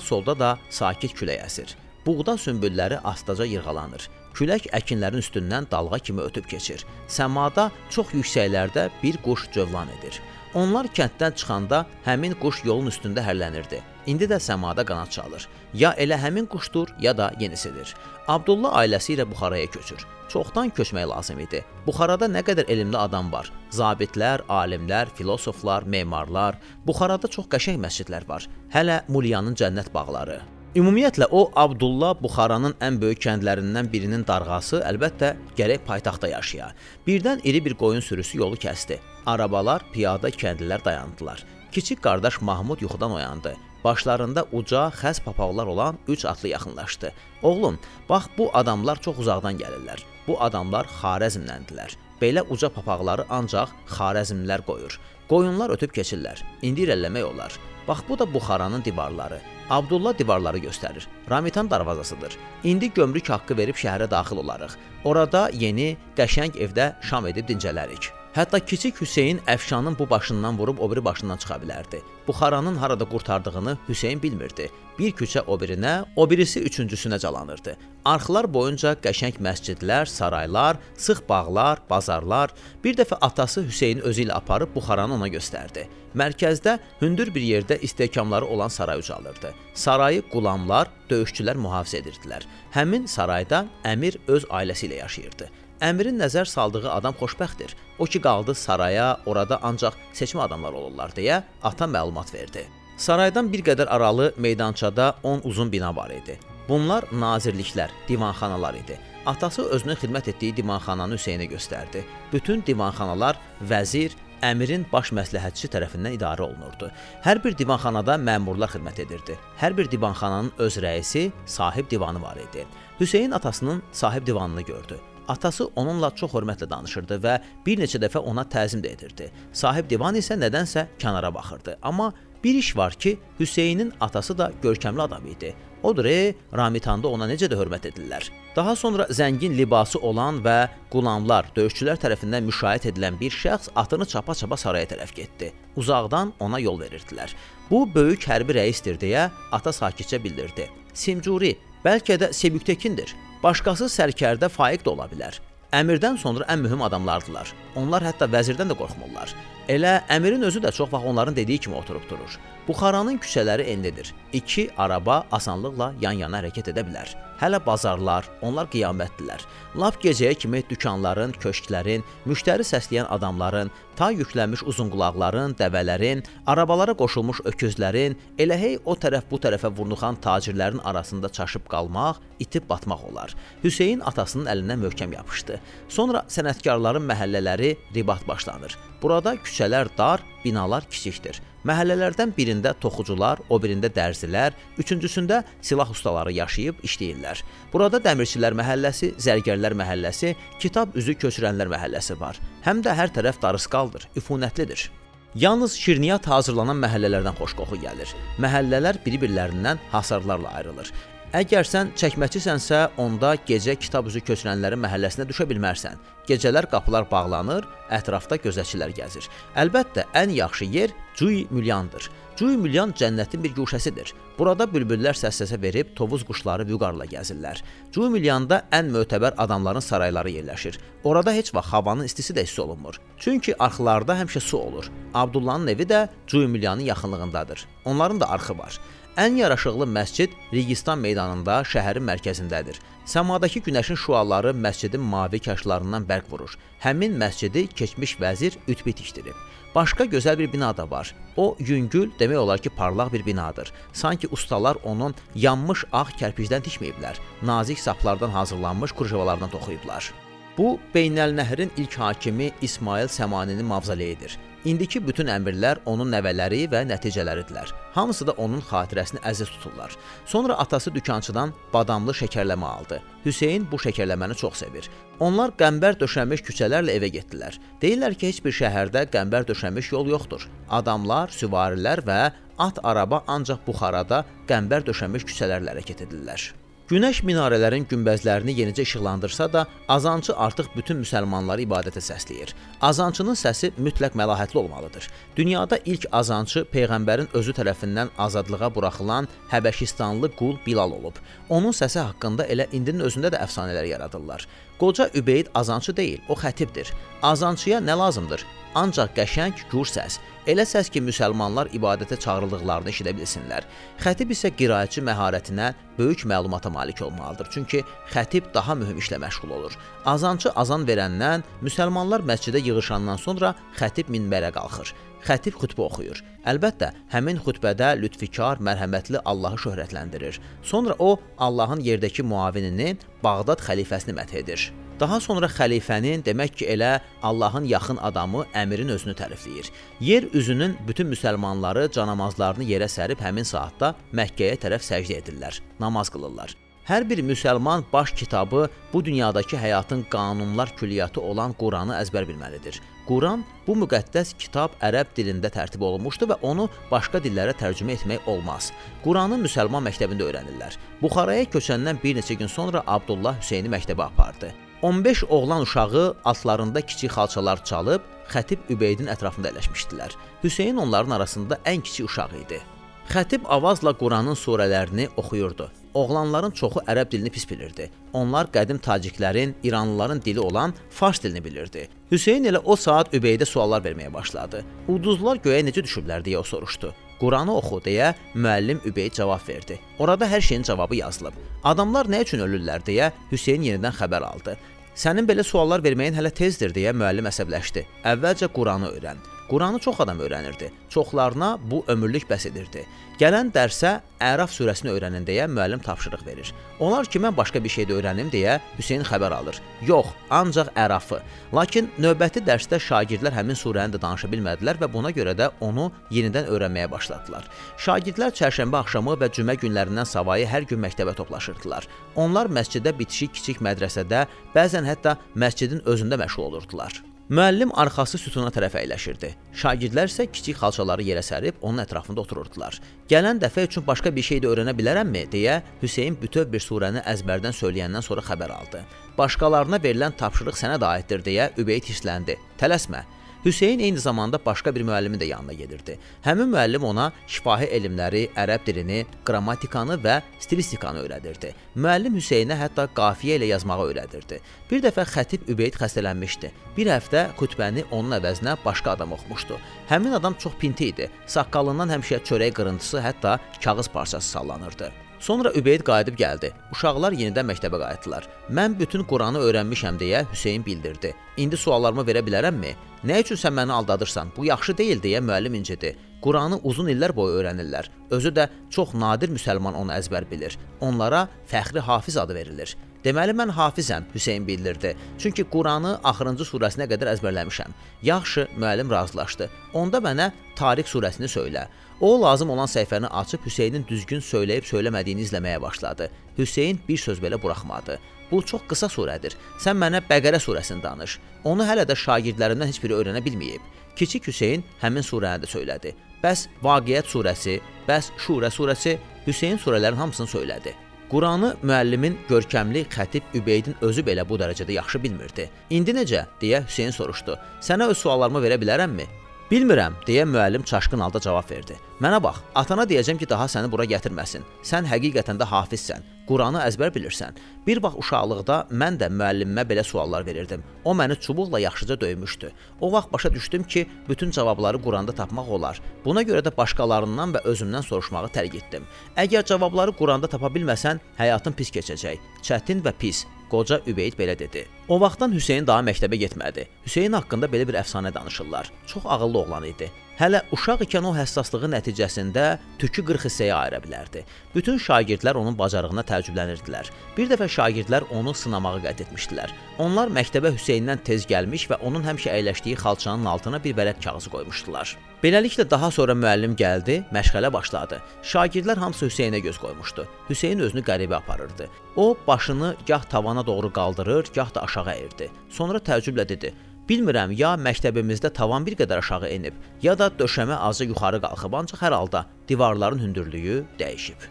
solda da sakit külək əsir. Buğda sümbülləri astaca yırğalanır. Külək əkinlərin üstündən dalğa kimi ötüb keçir. Səmada çox yüksəklərdə bir quş cövlan edir. Onlar kənddən çıxanda həmin quş yolun üstündə hərlənirdi. İndi də səmada qanad çalır. Ya elə həmin quşdur, ya da yenisidir. Abdullah ailəsi ilə Buxaraya köçür. Çoxdan köçmək lazım idi. Buxarada nə qədər elmli adam var. Zabitlər, alimlər, filosoflar, memarlar. Buxarada çox qəşəng məscidlər var. Hələ Mulyanın cənnət bağları. Ümumiyyətlə o Abdullah Buxaranın ən böyük kəndlərindən birinin darğası əlbəttə gərək paytaxtda yaşaya. Birdən iri bir qoyun sürüsü yolu kəsdi. Arabalar, piyada kəndlilər dayandılar. Kiçik qardaş Mahmud yuxudan oyandı. Başlarında uca, xəz papaqlar olan 3 atlı yaxınlaşdı. Oğlum, bax bu adamlar çox uzaqdan gəlirlər. Bu adamlar Xarəzmləndilər. Belə uca papaqları ancaq Xarəzmlilər qoyur. Qoyunlar ötüb keçirlər. İndi irəliləmək olar. Bax bu da Buxaranın divarları. Abdullah divarları göstərir. Ramitan darvazasıdır. İndi gömrük haqqı verib şəhərə daxil olarıq. Orada yeni, qəşəng evdə şam edib dincələrik. Hətta kiçik Hüseyn Əfşanın bu başından vurub o biri başından çıxa bilərdi. Buxaranın harada qurtardığını Hüseyn bilmirdi. Bir küçə o birinə, o birisi üçüncüsünə calanırdı. Arxlar boyunca qəşəng məscidlər, saraylar, sıx bağlar, bazarlar. Bir dəfə atası Hüseyni özü ilə aparıb Buxaranı ona göstərdi. Mərkəzdə hündür bir yerdə istehkamları olan saray ucalırdı. Sarayı qulamlar, döyüşçülər mühafizə edirdilər. Həmin sarayda əmir öz ailəsi ilə yaşayırdı. Əmirin nəzər saldığı adam xoşbəxtdir. O ki qaldı saraya, orada ancaq seçmə adamlar olurlar deyə ata məlumat verdi. Saraydan bir qədər aralı meydançada 10 uzun bina var idi. Bunlar nazirliklər, divanxanalar idi. Atası özünün xidmət etdiyi divanxananı Hüseynə göstərdi. Bütün divanxanalar vəzir, əmirin baş məsləhətçisi tərəfindən idarə olunurdu. Hər bir divanxanada məmurlar xidmət edirdi. Hər bir divanxananın öz rəisi, sahib divanı var idi. Hüseyn atasının sahib divanını gördü. Atası onunla çox hörmətlə danışırdı və bir neçə dəfə ona təzim də edirdi. Sahib divan isə nədənsə kənara baxırdı. Amma bir iş var ki, Hüseynin atası da görkəmli adam idi. Odur, e, Ramitanda ona necə də hörmət edirlər. Daha sonra zəngin libası olan və qulamlar, döyüşçülər tərəfindən müşahidə edilən bir şəxs atını çapa-çapa saraya tərəf getdi. Uzaqdan ona yol verirdilər. Bu böyük hərbi rəisdir deyə ata sakitcə bildirdi. Simcuri, bəlkə də Sebüktekindir. Başqası sərkərdə Faiq də ola bilər. Əmirdən sonra ən mühüm adamlardılar. Onlar hətta vəzirdən də qorxmurlar. Elə əmirin özü də çox vaxt onların dediyi kimi oturub durur. Buxaranın küçələri enlidir. İki araba asanlıqla yan-yana hərəkət edə bilər. Hələ bazarlar, onlar qiyamətdilər. Lap gecəyə kimi dükanların, köşklərin, müştəri səsləyən adamların, ta yüklənmiş uzunqulaqların, dəvələrin, arabalara qoşulmuş öküzlərin, elə hey o tərəf bu tərəfə vurnuxan tacirlərin arasında çaşıb qalmaq, itib batmaq olar. Hüseyn atasının əlindən möhkəm yapışdı. Sonra sənətkarların məhəllələri ribat başlanır. Burada küçələr dar, binalar kiçikdir. Məhəllələrdən birində toxucular, o birində dərzilər, üçüncüsündə silah ustaları yaşayıb işləyirlər. Burada dəmirçilər məhəlləsi, zərgərlər məhəlləsi, kitab üzü köçürənlər məhəlləsi var. Həm də hər tərəf darısqaldır, üfunətlidir. Yalnız şirniyyat hazırlanan məhəllələrdən xoş qoxu gəlir. Məhəllələr bir-birlərindən hasarlarla ayrılır. Əgər sən çəkməçisənsə, onda gecə kitab üzü köçürənlərin məhəlləsinə düşə bilmərsən. Gecələr qapılar bağlanır, ətrafda gözətçilər gəzir. Əlbəttə, ən yaxşı yer Cui Mülyandır. Cui Mülyan cənnətin bir guşəsidir. Burada bülbüllər səs-səsə verib tovuz quşları vüqarla gəzirlər. Cui Mülyanda ən mötəbər adamların sarayları yerləşir. Orada heç vaxt havanın istisi də hiss olunmur. Çünki arxlarda həmişə su olur. Abdullahın evi də Cui Mülyanın yaxınlığındadır. Onların da arxı var. Ən yaraşıqlı məscid Registan meydanında, şəhərin mərkəzindədir. Səmadakı günəşin şüaları məscidin mavi kaşlarından bərq vurur. Həmin məscidi keçmiş vəzir Ütbi tikdirib. Başqa gözəl bir bina da var. O yüngül, demək olar ki, parlaq bir binadır. Sanki ustalar onun yanmış ağ kərpicdən tikməyiblər. Nazik saplardan hazırlanmış kurjavalardan toxuyublar. Bu Beynəlnəhrin ilk hakimi İsmail Səmaninin mavzoleyidir. İndiki bütün əmrlər onun nəvələri və nəticələridirlər. Hamısı da onun xatirəsini əziz tuturlar. Sonra atası dükançıdan badamlı şəkərləmə aldı. Hüseyn bu şəkərləməni çox sevir. Onlar qəmbər döşənmiş küçələrlə evə getdilər. Deyirlər ki, heç bir şəhərdə qəmbər döşənmiş yol yoxdur. Adamlar, süvarilər və at araba ancaq Buxarada qəmbər döşənmiş küçələrlə hərəkət edirlər. Günəş minarələrin günbəzlərini yenicə işıqlandırsa da, azançı artıq bütün müsəlmanları ibadətə səsləyir. Azançının səsi mütləq məlahətli olmalıdır. Dünyada ilk azançı peyğəmbərin özü tərəfindən azadlığa buraxılan Həbəşistanlı qul Bilal olub. Onun səsi haqqında elə indinin özündə də əfsanələr yaradırlar. Qoca Übeyd azançı deyil, o xətibdir. Azançıya nə lazımdır? Ancaq qəşəng gur səs. Elə səs ki, müsəlmanlar ibadətə çağrıldıqlarını eşidə bilsinlər. Xətib isə qiraətçi məharətinə böyük məlumata malik olmalıdır. Çünki xətib daha mühüm işlə məşğul olur. Azançı azan verəndən müsəlmanlar məscidə yığışandan sonra xətib minbərə qalxır. Xətib xütbə oxuyur. Əlbəttə, həmin xütbədə lütfikar, mərhəmətli Allahı şöhrətləndirir. Sonra o Allahın yerdəki muavinini, Bağdad xəlifəsini məth edir. Daha sonra xəlifənin, demək ki, elə Allahın yaxın adamı əmirin özünü tərifləyir. Yer üzünün bütün müsəlmanları canamazlarını yerə sərib həmin saatda Məkkəyə tərəf səcdə edirlər, namaz qılırlar. Hər bir müsəlman baş kitabı bu dünyadakı həyatın qanunlar külliyyatı olan Quranı əzbər bilməlidir. Quran bu müqəddəs kitab ərəb dilində tərtib olunmuşdu və onu başqa dillərə tərcümə etmək olmaz. Quranı müsəlman məktəbində öyrənirlər. Buxaraya köçəndən bir neçə gün sonra Abdullah Hüseyni məktəbə apardı. 15 oğlan uşağı atlarında kiçik xalçalar çalıb Xətib Übeydin ətrafında ələşmişdilər. Hüseyn onların arasında ən kiçik uşaq idi. Xətib avazla Quranın surələrini oxuyurdu. Oğlanların çoxu ərəb dilini pis bilirdi. Onlar qədim taciklərin, İranlıların dili olan fars dilini bilirdi. Hüseyn elə o saat Übeydə suallar verməyə başladı. Ulduzlar göyə necə düşüblər deyə o soruşdu. Quranı oxu deyə müəllim Übeyd cavab verdi. Orada hər şeyin cavabı yazılıb. Adamlar nə üçün ölürlər deyə Hüseyn yenidən xəbər aldı. Sənin belə suallar verməyin hələ tezdir deyə müəllim əsəbləşdi. Əvvəlcə Quranı öyrən. Quranı çox adam öyrənirdi. Çoxlarına bu ömürlük bəs edirdi. Gələn dərsə Əraf surəsini öyrənin deyə müəllim tapşırıq verir. Onlar ki, mən başqa bir şey də öyrənim deyə Hüseyn xəbər alır. Yox, ancaq Ərafı. Lakin növbəti dərsdə şagirdlər həmin surəni də danışa bilmədilər və buna görə də onu yenidən öyrənməyə başladılar. Şagirdlər çərşənbə axşamı və cümə günlərindən savayı hər gün məktəbə toplaşırdılar. Onlar məscidə bitişik kiçik mədrəsədə, bəzən hətta məscidin özündə məşğul olurdular. Müəllim arxası sütuna tərəf əyləşirdi. Şagirdlər isə kiçik xalçaları yerə sərib onun ətrafında otururdular. Gələn dəfə üçün başqa bir şey də öyrənə bilərəmmi deyə Hüseyn bütöv bir surəni əzbərdən söyləyəndən sonra xəbər aldı. Başqalarına verilən tapşırıq sənə də aiddir deyə Übeyd hissləndi. Tələsmə. Hüseyn eyni zamanda başqa bir müəllimin də yanına gedirdi. Həmin müəllim ona şifahi elmləri, ərəb dilini, qrammatikanı və stilistikanı öyrədirdi. Müəllim Hüseynə hətta qafiyə ilə yazmağı öyrədirdi. Bir dəfə xətib Übeyd xəstələnmişdi. Bir həftə xutbəni onun əvəzinə başqa adam oxumuşdu. Həmin adam çox pinti idi. Saqqalından həmişə çörək qırıntısı, hətta kağız parçası sallanırdı. Sonra Übeyd qayıdıb gəldi. Uşaqlar yenidən məktəbə qayıtdılar. Mən bütün Quranı öyrənmişəm deyə Hüseyn bildirdi. İndi suallarımı verə bilərəmmi? Nə üçün sən məni aldadırsan? Bu yaxşı deyil deyə müəllim incidi. Quranı uzun illər boyu öyrənirlər. Özü də çox nadir müsəlman onu əzbər bilir. Onlara fəxri hafiz adı verilir. Deməli mən hafizəm, Hüseyn bildirdi. Çünki Quranı axırıncı surəsinə qədər əzbərləmişəm. Yaxşı, müəllim razılaşdı. Onda mənə Tariq surəsini söylə. O lazım olan səhifəni açıb Hüseynin düzgün söyləyib söyləmədiyini izləməyə başladı. Hüseyn bir söz belə buraxmadı. Bu çox qısa surədir. Sən mənə Bəqərə surəsini danış. Onu hələ də şagirdlərimdən heç biri öyrənə bilməyib. Kiçik Hüseyn həmin surəni də söylədi. Bəs Vaqiət surəsi, bəs Şura surəsi, Hüseyn surələrin hamısını söylədi. Quranı müəllimin görkəmli xətib Übeydin özü belə bu dərəcədə yaxşı bilmirdi. İndi necə? deyə Hüseyn soruşdu. Sənə öz suallarımı verə bilərəmmi? Bilmirəm, deyə müəllim çaşqın halda cavab verdi. Mənə bax, atana deyəcəm ki, daha səni bura gətirməsin. Sən həqiqətən də hafizsən. Quranı əzbər bilirsən. Bir vaxt uşaqlıqda mən də müəllimimə belə suallar verirdim. O məni çubuqla yaxşıca döymüşdü. O vaxt başa düşdüm ki, bütün cavabları Quranda tapmaq olar. Buna görə də başqalarından və özümdən soruşmağı tərk etdim. Əgər cavabları Quranda tapa bilməsən, həyatın pis keçəcək. Çətin və pis. Qoca Übeyd belə dedi. O vaxtdan Hüseyn daha məktəbə getmədi. Hüseyn haqqında belə bir əfsanə danışırlar. Çox ağıllı oğlan idi. Hələ uşaq ikən o həssaslığı nəticəsində tükü 40 hissəyə ayıra bilərdi. Bütün şagirdlər onun bacarığına təəccüblənirdilər. Bir dəfə şagirdlər onu sınamağı qət etmişdilər. Onlar məktəbə Hüseyndən tez gəlmiş və onun həmişə əyləşdiyi xalçanın altına bir vərəq kağızı qoymuşdular. Beləliklə daha sonra müəllim gəldi, məşğələ başladı. Şagirdlər hamısı Hüseynə göz qoymuşdu. Hüseyn özünü qəribə aparırdı. O başını gah tavana doğru qaldırır, gah da aşağı əyirdi. Sonra təəccüblə dedi: Bilmirəm, ya məktəbimizdə tavan bir qədər aşağı enib, ya da döşəmə azı yuxarı qalxıb, ancaq hər halda divarların hündürlüyü dəyişib.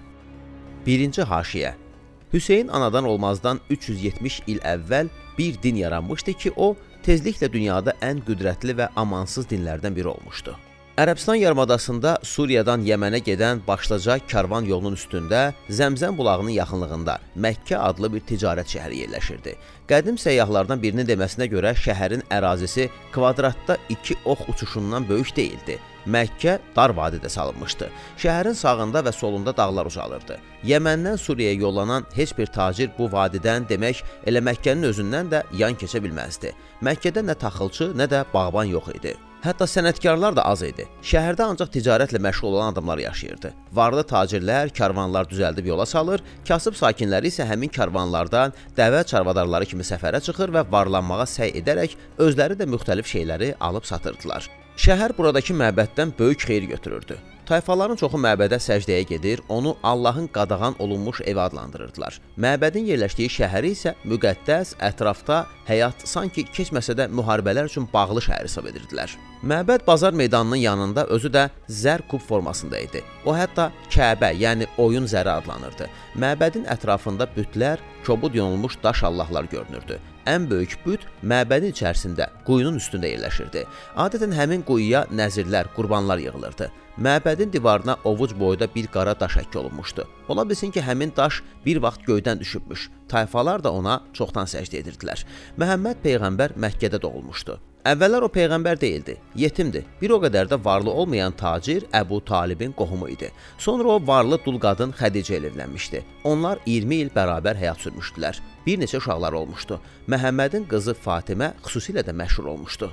1-ci haşiyə. Hüseyn anadan olmazdan 370 il əvvəl bir din yaranmışdı ki, o tezliklə dünyada ən qüdrətli və amansız dinlərdən biri olmuşdu. Ərəbistan yarımadasında Suriyadan Yəmənə gedən başlıca karvan yolunun üstündə Zəmzəm bulağının yaxınlığında Məkkə adlı bir ticarət şəhəri yerləşirdi. Qədim səyyahlardan birinin deməsinə görə şəhərin ərazisi kvadratda 2 ox uçuşundan böyük deyildi. Məkkə dar vadidə salınmışdı. Şəhərin sağında və solunda dağlar uzalırdı. Yəməndən Suriyaya yollanan heç bir tacir bu vadidən, demək, elə Məkkənin özündən də yan keçə bilməzdi. Məkkədə nə taxılçı, nə də bağban yox idi. Hətta sənətkarlar da az idi. Şəhərdə ancaq ticarətlə məşğul olan adamlar yaşayırdı. Varlı tacirlər karvanlar düzəldib yola salır, kasıb sakinləri isə həmin karvanlardan dəvə çarvadarları kimi səfərə çıxır və varlanmağa səy edərək özləri də müxtəlif şeyləri alıb satırdılar. Şəhər buradakı məbəddən böyük xeyir götürürdü. Tayfaların çoxu məbədə səcdəyə gedir, onu Allahın qadağan olunmuş evi adlandırırdılar. Məbədin yerləşdiyi şəhəri isə müqəddəs, ətrafda həyat sanki keçməsə də müharibələr üçün bağlı şəhər hesab edirdilər. Məbəd bazar meydanının yanında özü də zər kub formasında idi. O hətta Kəbə, yəni oyun zəri adlanırdı. Məbədin ətrafında bütlər, kobud yonulmuş daş allahlar görünürdü. Ən böyük büt məbədin içərisində, quyunun üstündə yerləşirdi. Adətən həmin quyuya nəzirlər, qurbanlar yığılırdı. Məbədin divarına ovuc boyda bir qara daş həkk olunmuşdu. Ola bilsin ki, həmin daş bir vaxt göydən düşübmüş. Tayfalar da ona çoxdan səcdə edirdilər. Məhəmməd peyğəmbər Məkkədə doğulmuşdu. Əvvəllər o peyğəmbər deyildi, yetimdi. Bir o qədər də varlı olmayan tacir Əbu Talibin qohumu idi. Sonra o varlı dul qadın Xədicə ilə evlənmişdi. Onlar 20 il bərabər həyat sürmüşdülər. Bir neçə uşaqları olmuşdu. Məhəmmədin qızı Fatimə xüsusilə də məşhur olmuşdu.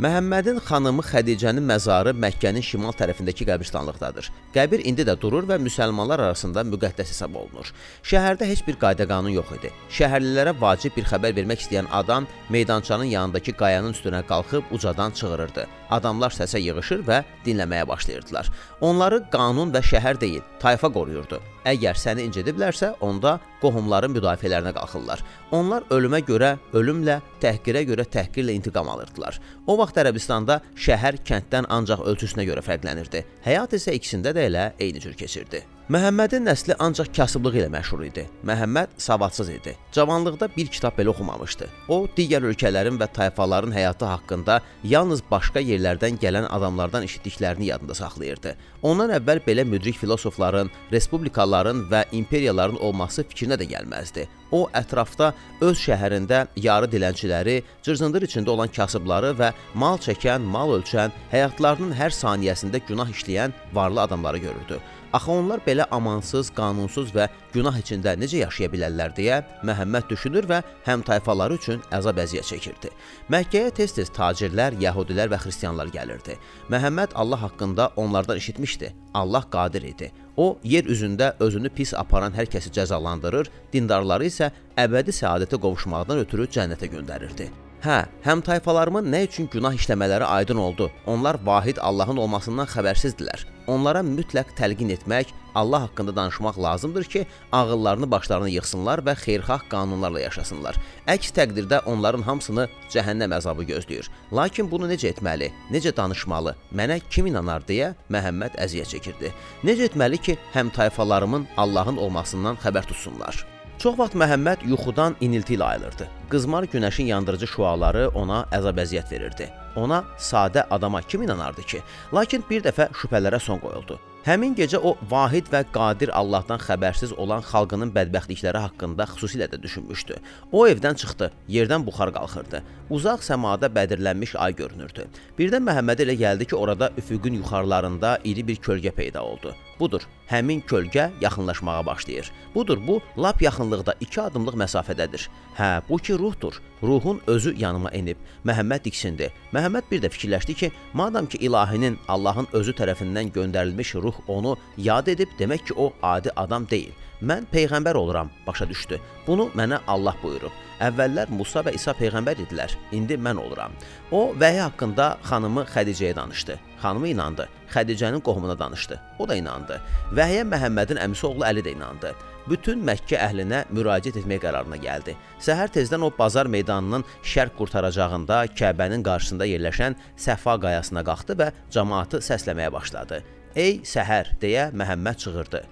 Məhəmmədin xanımı Xədicənin məzarı Məkkənin şimal tərəfindəki qəbirstanlıqdadır. Qəbir indi də durur və müsəlmanlar arasında müqəddəs hesab olunur. Şəhərdə heç bir qayda-qanun yox idi. Şəhərlilərə vacib bir xəbər vermək istəyən adam meydançanın yanındakı qayanın üstünə qalxıb ucadan çığırırdı. Adamlar səsə yığışır və dinləməyə başlayırdılar. Onları qanun və şəhər deyil, tayfa qoruyurdu. Əgər səni incidiblərsə, onda qohumların müdafiələrinə qalxırlar. Onlar ölümə görə ölümlə, təhqirə görə təhqirlə intiqam alırdılar. O vaxt Ərəbistanda şəhər kənddən ancaq ölçüsünə görə fərqlənirdi. Həyat isə ikisində də elə eyni cür keçirdi. Məhəmmədin nəsli ancaq kasıblığı ilə məşhur idi. Məhəmməd savadsız idi. Cavanlıqda bir kitab belə oxumamışdı. O, digər ölkələrin və tayfaların həyatı haqqında yalnız başqa yerlərdən gələn adamlardan eşitdiklərini yadında saxlayırdı. Ondan əvvəl belə müdrik filosofların, respublikaların və imperiyaların olması fikrinə də gəlməzdi. O ətrafda öz şəhərində yarı dilənçiləri, cırzındır içində olan kasıbları və mal çəkən, mal ölçən, həyatlarının hər saniyəsində günah işləyən varlı adamları görürdü. Axı onlar belə amansız, qanunsuz və günah içində necə yaşaya bilərlər deyə Məhəmməd düşünür və həm tayfaları üçün əzab-əziyyət çəkirdi. Məkkəyə tez-tez tacirlər, yəhudilər və xristianlar gəlirdi. Məhəmməd Allah haqqında onlardan eşitmişdi. Allah qadir idi. O, yer üzündə özünü pis aparan hər kəsi cəzalandırır, dindarları isə əbədi səadətə qovuşmaqdan ötürü cənnətə göndərirdi. Hə, həm tayfalarımın nə üçün günah işləmələri aydın oldu. Onlar vahid Allahın olmasından xəbərsizdilər. Onlara mütləq təlqin etmək, Allah haqqında danışmaq lazımdır ki, ağıllarını başlarına yığsınlar və xeyirxah qanunlarla yaşasınlar. Əks təqdirdə onların hamısını cəhənnəm əzabı gözləyir. Lakin bunu necə etməli? Necə danışmalı? Mənə kim inanar deyə Məhəmməd əziyyət çəkirdi. Necə etməli ki, həm tayfalarımın Allahın olmasından xəbər tutsunlar? Çox vaxt Məhəmməd yuxudan inilti ilə ayılırdı. Qızmar günəşin yandırıcı şüaları ona əzab-əziyyət verirdi. Ona sadə adama kim inanardı ki? Lakin bir dəfə şübhələrə son qoyuldu. Həmin gecə o vahid və qadir Allahdan xəbərsiz olan xalqının bədbəxtlikləri haqqında xüsusilə də düşünmüşdü. O evdən çıxdı, yerdən buxar qalxırdı. Uzaq səmada bədirlənmiş ay görünürdü. Birdən Məhəmməd elə gəldi ki, orada üfüqün yuxarılarında iri bir kölgə peyda oldu. Budur, həmin kölgə yaxınlaşmağa başlayır. Budur, bu lap yaxınlıqda 2 addımlıq məsafədədir. Hə, bu ki ruhdur. Ruhun özü yanıma enib. Məhəmməd diksindi. Məhəmməd bir də fikirləşdi ki, madam ki ilahinin Allahın özü tərəfindən göndərilmiş ruh onu yad edib, demək ki, o adi adam deyil. Mən peyğəmbər oluram, başa düşdü. Bunu mənə Allah buyurub. Əvvəllər Musa və İsa peyğəmbər idilər. İndi mən oluram. O vəhy haqqında xanımı Xədicəyə danışdı. Xanımı inandı. Xədicənin qohumuna danışdı. O da inandı. Vəhyə Məhəmmədin əmisi oğlu Əli də inandı bütün Məkkə əhlinə müraciət etmək qərarına gəldi. Səhər tezdən o bazar meydanının şərq qurtaracağında Kəbənin qarşısında yerləşən Səfa qayasına qalxdı və cəmaatı səsləməyə başladı. "Ey səhər!" deyə Məhəmməd çığırdı.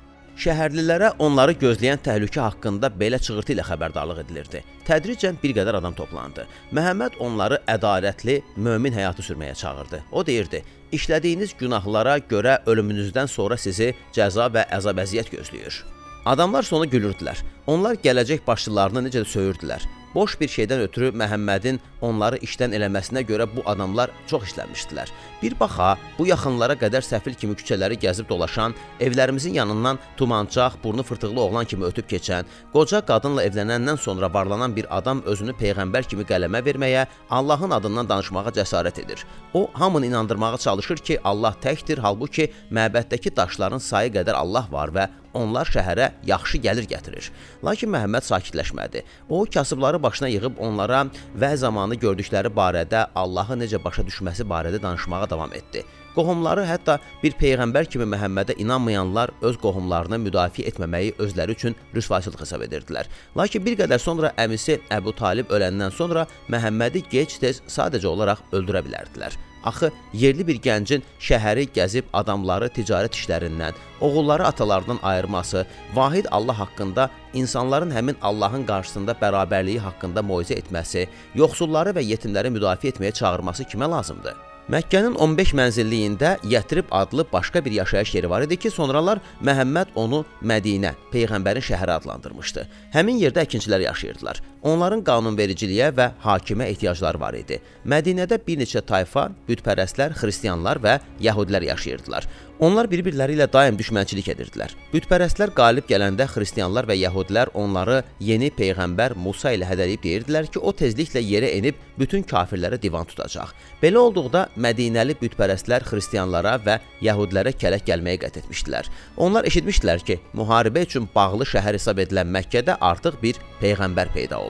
Şəhərlilərə onları gözləyən təhlükə haqqında belə çığırtı ilə xəbərdarlıq edilirdi. Tədricən bir qədər adam toplandı. Məhəmməd onları ədalətli, mömin həyatı sürməyə çağırdı. O deyirdi: "İşlədiyiniz günahlara görə ölümünüzdən sonra sizi cəza və əzab-əziyyət gözləyir." Adamlar sonra gülürdülər. Onlar gələcək başçılarını necə də söyürdülər. Boş bir şeydən ötürü Məhəmmədin onları işdən eləməsinə görə bu adamlar çox işləmişdilər. Bir baxa, bu yaxınlara qədər səfil kimi küçələri gəzib dolaşan, evlərimizin yanından tumancaq, burnu fırtıqlı oğlan kimi ötüb keçən, qoca qadınla evlənəndən sonra varlanan bir adam özünü peyğəmbər kimi qələmə verməyə, Allahın adından danışmağa cəsarət edir. O hamını inandırmağa çalışır ki, Allah təkdir, halbuki məbəddəki daşların sayı qədər Allah var və onlar şəhərə yaxşı gəlir gətirir. Lakin Məhəmməd sakitləşmədi. O kasıbları başına yığıb onlara və zamanı gördükləri barədə Allahı necə başa düşməsi barədə danışmağa davam etdi. Qohumları hətta bir peyğəmbər kimi Məhəmmədə inanmayanlar öz qohumlarını müdafiə etməməyi özləri üçün rüsvayçılıq hesab edirdilər. Lakin bir qədər sonra əmisi Əbu Talib öləndən sonra Məhəmmədi gec-tez sadəcə olaraq öldürə bilərdilər. Axı yerli bir gəncin şəhəri gəzib adamları ticarət işlərindən, oğulları atalarından ayırması, vahid Allah haqqında insanların həmin Allahın qarşısında bərabərliyi haqqında moizə etməsi, yoxsulları və yetimləri müdafiə etməyə çağırması kimə lazımdır? Məkkənin 15 mənzilliyində Yətrib adlı başqa bir yaşayış yeri var idi ki, sonralar Məhəmməd onu Mədinə, peyğəmbərin şəhəri adlandırmışdı. Həmin yerdə əkinçilər yaşayırdılar. Onların qanunvericiliyə və hakimə ehtiyacları var idi. Mədinədə bir neçə tayfa, bütpərəstlər, xristianlar və yəhudilər yaşayırdılar. Onlar bir-birləri ilə daim düşmənçilik edirdilər. Bütpərəstlər qalib gələndə xristianlar və yəhudilər onları yeni peyğəmbər Musa ilə hədələyib deyirdilər ki, o tezliklə yerə enib bütün kafirlərə divan tutacaq. Belə olduqda Mədinəli bütpərəstlər xristianlara və yəhudilərə kələk gəlməyə qət etmişdilər. Onlar eşitmişdilər ki, müharibə üçün bağlı şəhər hesab edilən Məkkədə artıq bir peyğəmbər peyda olub.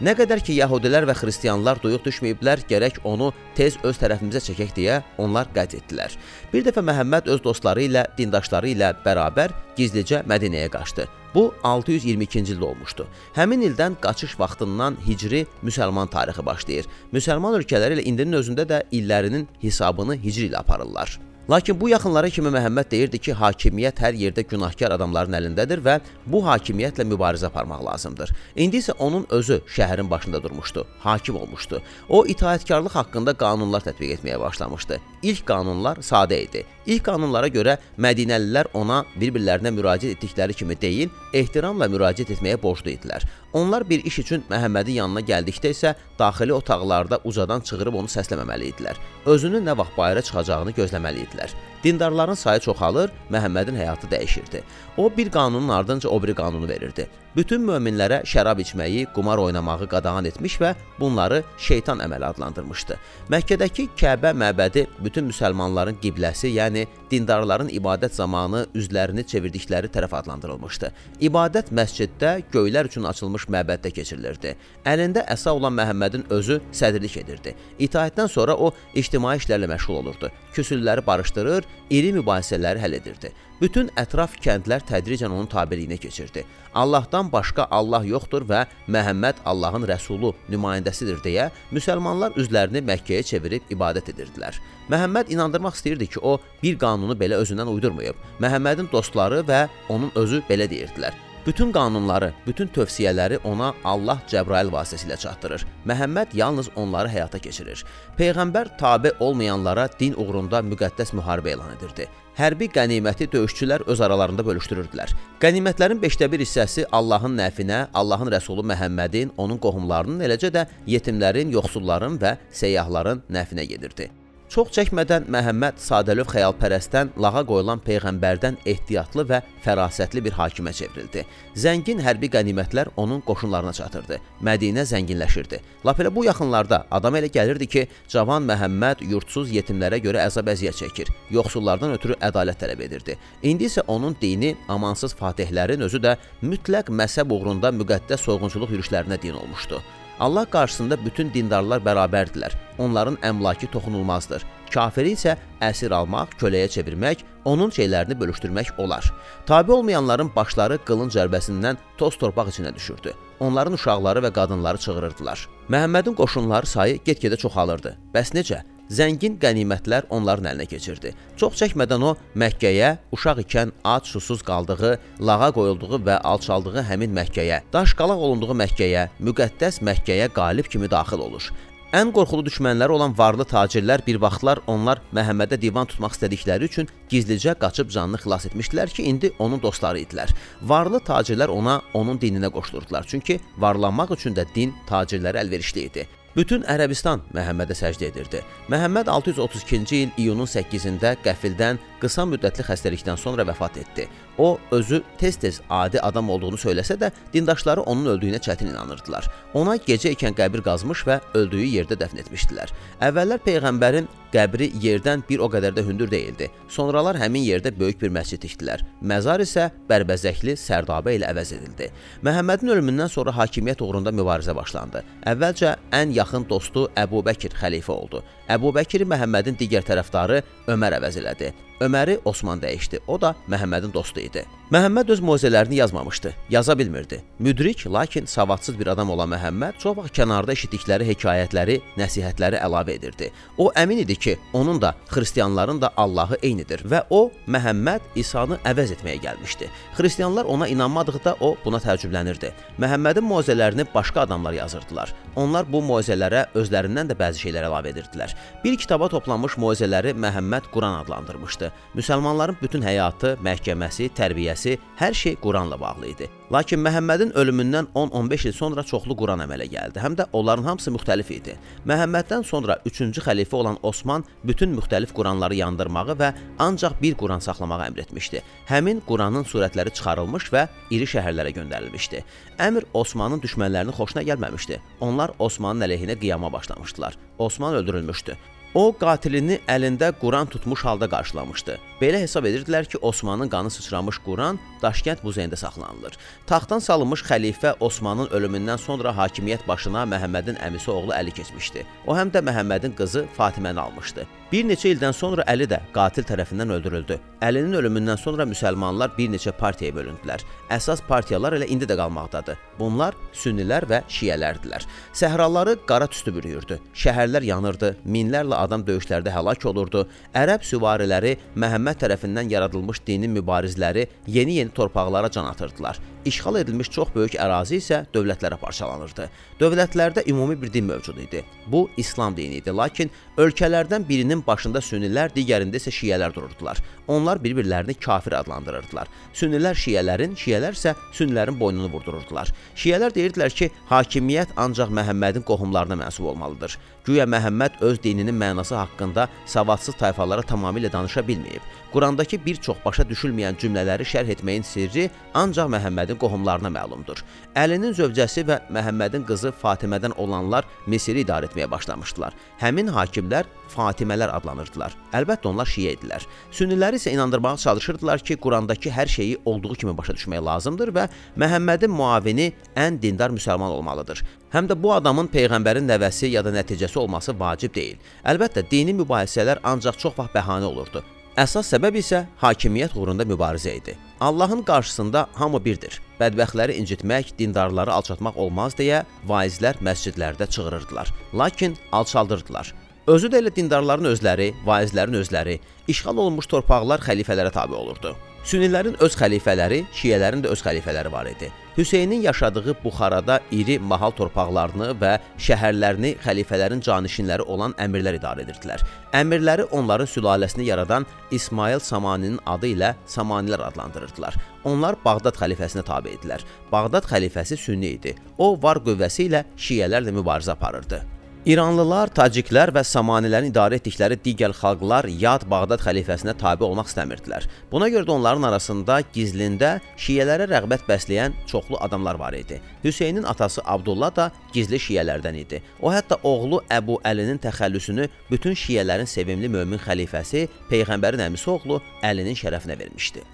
Nə qədər ki, yəhudilər və xristianlar duyuq düşməyiblər, gərək onu tez öz tərəfimizə çəkək deyə onlar qət etdilər. Bir dəfə Məhəmməd öz dostları ilə, dindaşları ilə bərabər gizlicə Mədinəyə qaçdı. Bu 622-ci ildə olmuşdu. Həmin ildən qaçış vaxtından Hicri müsəlman tarixi başlayır. Müsəlman ölkələri ilə indinin özündə də illərinin hesabını Hicri ilə aparırlar. Lakin bu yaxınlara kimi Məhəmməd deyirdi ki, hakimiyyət hər yerdə günahkar adamların əlindədir və bu hakimiyyətlə mübarizə aparmaq lazımdır. İndi isə onun özü şəhərin başında durmuşdu, hakim olmuşdu. O itaatkarlıq haqqında qanunlar tətbiq etməyə başlamışdı. İlk qanunlar sadə idi. İlk qanunlara görə Mədinəlilər ona bir-birlərinə müraciət etdikləri kimi deyil, ehtiramla müraciət etməyə borclu idilər. Onlar bir iş üçün Məhəmmədin yanına gəldikdə isə daxili otaqlarda ucadan çığırıb onu səsləməməli idilər. Özünün nə vaxt bayıra çıxacağını gözləməli idilər edirdilər. Dindarların sayı çoxalır, Məhəmmədin həyatı dəyişirdi. O bir qanunun ardınca o biri qanunu verirdi. Bütün möminlərə şərab içməyi, qumar oynamağı qadağan etmiş və bunları şeytan əməli adlandırmışdı. Məkkədəki Kəbə məbədi bütün müsəlmanların qibləsi, yəni dindarların ibadət zamanı üzlərini çevirdikləri tərəf adlandırılmışdı. İbadət məsciddə göylər üçün açılmış məbəddə keçirilirdi. Əlində əsa olan Məhəmmədin özü sədrlik edirdi. İtaətdən sonra o ictimai işlərlə məşğul olurdu. Küsülləri barışdırır, iri mübahisələri həll edirdi. Bütün ətraf kəndlər tədricən onun tabeliyinə keçirdi. Allahdan başqa Allah yoxdur və Məhəmməd Allahın rəsulu, nümayəndəsidir deyə müsəlmanlar üzlərini Məkkəyə çevirib ibadət edirdilər. Məhəmməd inandırmaq istəyirdi ki, o bir qanunu belə özündən uydurmayıb. Məhəmmədin dostları və onun özü belə deyirdilər. Bütün qanunları, bütün tövsiyələri ona Allah Cəbrail vasitəsilə çatdırır. Məhəmməd yalnız onları həyata keçirir. Peyğəmbər tabe olmayanlara din uğrunda müqəddəs müharibə elan edirdi. Hərbi qəniməti döyüşçülər öz aralarında bölüşdürürdülər. Qənimətlərin 5də 1 hissəsi Allahın nəfinə, Allahın rəsulu Məhəmmədin, onun qohumlarının, eləcə də yetimlərin, yoxsulların və səyyahların nəfinə gedirdi. Çox çəkmədən Məhəmməd sadəlöv xəyalpərəstdən lağa qoyulan peyğəmbərdən ehtiyatlı və fərasətli bir hakimə çevrildi. Zəngin hərbi qənimətlər onun qoşunlarına çatırdı. Mədinə zənginləşirdi. Lap elə bu yaxınlarda adam elə gəlirdi ki, cavan Məhəmməd yurdsuz yetimlərə görə əzab-əziyyət çəkir. Yoxsullardan ötürü ədalət tələb edirdi. İndi isə onun dini amansız fatihlərin özü də mütləq məzhəb uğrunda müqəddəs soyğunçuluq yürüşlərinə din olmuşdu. Allah qarşısında bütün dindarlar bərabərdirlər. Onların əmlakı toxunulmazdır. Kafiri isə əsir almaq, köləyə çevirmək, onun şeylərini bölüşdürmək olar. Tabe olmayanların başları qılınc zərbəsindən toz torpaq içinə düşürdü. Onların uşaqları və qadınları çığırırdılar. Məhəmmədin qoşunları sayı get-gedə çoxalırdı. Bəs necə? Zəngin qənimətlər onların əlinə keçirdi. Çox çəkmədən o Məkkəyə, uşaq ikən ac susuz qaldığı, lağa qoyulduğu və alçaldığı həmin Məkkəyə, daş qalaq olunduğu Məkkəyə, müqəddəs Məkkəyə qalib kimi daxil olur. Ən qorxulu düşmənləri olan varlı tacirlər bir vaxtlar onlar Məhəmmədə divan tutmaq istədikləri üçün gizlicə qaçıb canını xilas etmişdilər ki, indi onun dostları idilər. Varlı tacirlər ona onun dininə qoşulurdular. Çünki varlanmaq üçün də din tacirlərə əlverişli idi. Bütün Ərəbistan Məhəmmədə səcdə edirdi. Məhəmməd 632-ci il iyunun 8-də qəfildən qısa müddətli xəstəlikdən sonra vəfat etdi. O özü tez-tez adi adam olduğunu söyləsə də, dindaşları onun öldüyünə çətin inanırdılar. Ona gecə ikən qəbir qazmış və öldüyü yerdə dəfn etmişdilər. Əvvəllər peyğəmbərin qəbri yerdən bir o qədər də hündür deyildi. Sonralar həmin yerdə böyük bir məscid tikdilər. Məzar isə bərbəzəkli sərdabə ilə əvəz edildi. Məhəmmədin ölümündən sonra hakimiyyət uğrunda mübarizə başlandı. Əvvəlcə ən yaxın dostu Əbu Bəkir xəlifə oldu. Əbu Bəkir Məhəmmədin digər tərəfdarı Ömər əvəz elədi. Öməri Osman dəyişdi. O da Məhəmmədin dostu idi. Məhəmməd öz moizələrini yazmamışdı, yaza bilmirdi. Müdrik, lakin savadsız bir adam olan Məhəmməd çox vaxt kənarda eşitdikləri hekayətləri, nəsihətləri əlavə edirdi. O əmin idi ki, onun da, xristianların da Allahı eynidir və o Məhəmməd İsa'nı əvəz etməyə gəlmişdi. Xristianlar ona inanmadıqda o buna təəccüblənirdi. Məhəmmədin moizələrini başqa adamlar yazırdılar. Onlar bu moizələrə özlərindən də bəzi şeylər əlavə edirdilər. Bir kitaba toplanmış moizələri Məhəmməd Quran adlandırmışdı. Müsəlmanların bütün həyatı, məhkəməsi, tərbiyəsi, hər şey Quranla bağlı idi. Lakin Məhəmmədin ölümündən 10-15 il sonra çoxlu Quran əmələ gəldi. Həm də onların hamısı müxtəlif idi. Məhəmməddən sonra 3-cü xəlifə olan Osman bütün müxtəlif Quranları yandırmağı və ancaq bir Quran saxlamağı əmr etmişdi. Həmin Quranın surətləri çıxarılmış və iri şəhərlərə göndərilmişdi. Əmr Osmanın düşmənlərinin xoşuna gəlməmişdi. Onlar Osmanın əleyhinə qiyama başlamışdılar. Osman öldürülmüşdü. O qatilini əlində Quran tutmuş halda qarşılamışdı. Belə hesab edirdilər ki, Osmanın qanı sıçramış Quran Daşkənd muzeyində saxlanılır. Taxtdan salınmış xəlifə Osmanın ölümündən sonra hakimiyyət başına Məhəmmədin əmisi oğlu Əli keçmişdi. O həm də Məhəmmədin qızı Fatiməni almışdı. Bir neçə ildən sonra Əli də qatil tərəfindən öldürüldü. Əlinin ölümündən sonra müsəlmanlar bir neçə partiyaya bölündülər. Əsas partiyalar elə indi də qalmaqdadır. Bunlar sünnilər və şiələrdilər. Səhraları qara tüstü bürüyürdü. Şəhərlər yanırdı. Minlərlə adam döyüşlərdə həlak olurdu. Ərəb süvariləri Məhəmməd tərəfindən yaradılmış dini mübarizləri yeni-yeni torpaqlara can atırdılar. İşğal edilmiş çox böyük ərazi isə dövlətlərə parçalanırdı. Dövlətlərdə ümumi bir din mövcud idi. Bu İslam dini idi, lakin ölkələrdən birinin başında sünnilər, digərində isə şiələr dururdular. Onlar bir-birlərini kafir adlandırırdılar. Sünnilər şiələrin, şiələr isə sünnilərin boynunu vurdururdular. Şiələr deyirdilər ki, hakimiyyət ancaq Məhəmmədin qohumlarına mənsub olmalıdır. Güya Məhəmməd öz dininin mənası haqqında savadsız tayfalara tamamilə danışa bilməyib. Qurandakı bir çox başa düşülməyən cümlələri şərh etməyin sirri ancaq Məhəmmədin qohumlarına məlumdur. Əlinin zövcəsi və Məhəmmədin qızı Fatimədən olanlar Misiri idarə etməyə başlamışdılar. Həmin hakimlər Fatimələr adlanırdılar. Əlbəttə onlar şiə idilər. Sünniləri isə inandırmağa çalışırdılar ki, Qurandakı hər şeyi olduğu kimi başa düşmək lazımdır və Məhəmmədin muavini ən dindar müsəlman olmalıdır. Həm də bu adamın peyğəmbərin nəvəsi ya da nəticəsi olması vacib deyil. Əlbəttə dini mübahisələr ancaq çox vaxt bəhanə olurdu. Əsas səbəb isə hakimiyyət uğrunda mübarizə idi. Allahın qarşısında hamı birdir. Bədbəxtləri incitmək, dindarları alçatmaq olmaz deyə vaizlər məscidlərdə çığırırdılar. Lakin alçaldırdılar. Özü də elə dindarların özləri, vaizlərin özləri, işğal olunmuş torpaqlar xəlifələrə tabe olurdu. Sünnilərin öz xəlifələri, şiələrin də öz xəlifələri var idi. Hüseynin yaşadığı Buxarada iri mahal torpaqlarını və şəhərlərini xəlifələrin canişinləri olan əmirlər idarə edirdilər. Əmirləri onların sülaləsini yaradan İsmail Samaninin adı ilə Samanilər adlandırırdılar. Onlar Bağdad xəlifəsinə tabe idilər. Bağdad xəlifəsi sünni idi. O var qüvvəsi ilə şiələrlə mübarizə aparırdı. İranlılar, taciklər və Samanilərin idarə etdikləri digər xalqlar yad Bağdad xəlifəsinə tabe olmaq istəmirdilər. Buna görə də onların arasında gizlində şiələrə rəğbət bəsləyən çoxlu adamlar var idi. Hüseynin atası Abdullah da gizli şiələrdən idi. O hətta oğlu Əbu Əlinin təxəllüsünü bütün şiələrin sevimli mömin xəlifəsi, peyğəmbərin əmisi oğlu Əlinin şərəfinə vermişdi.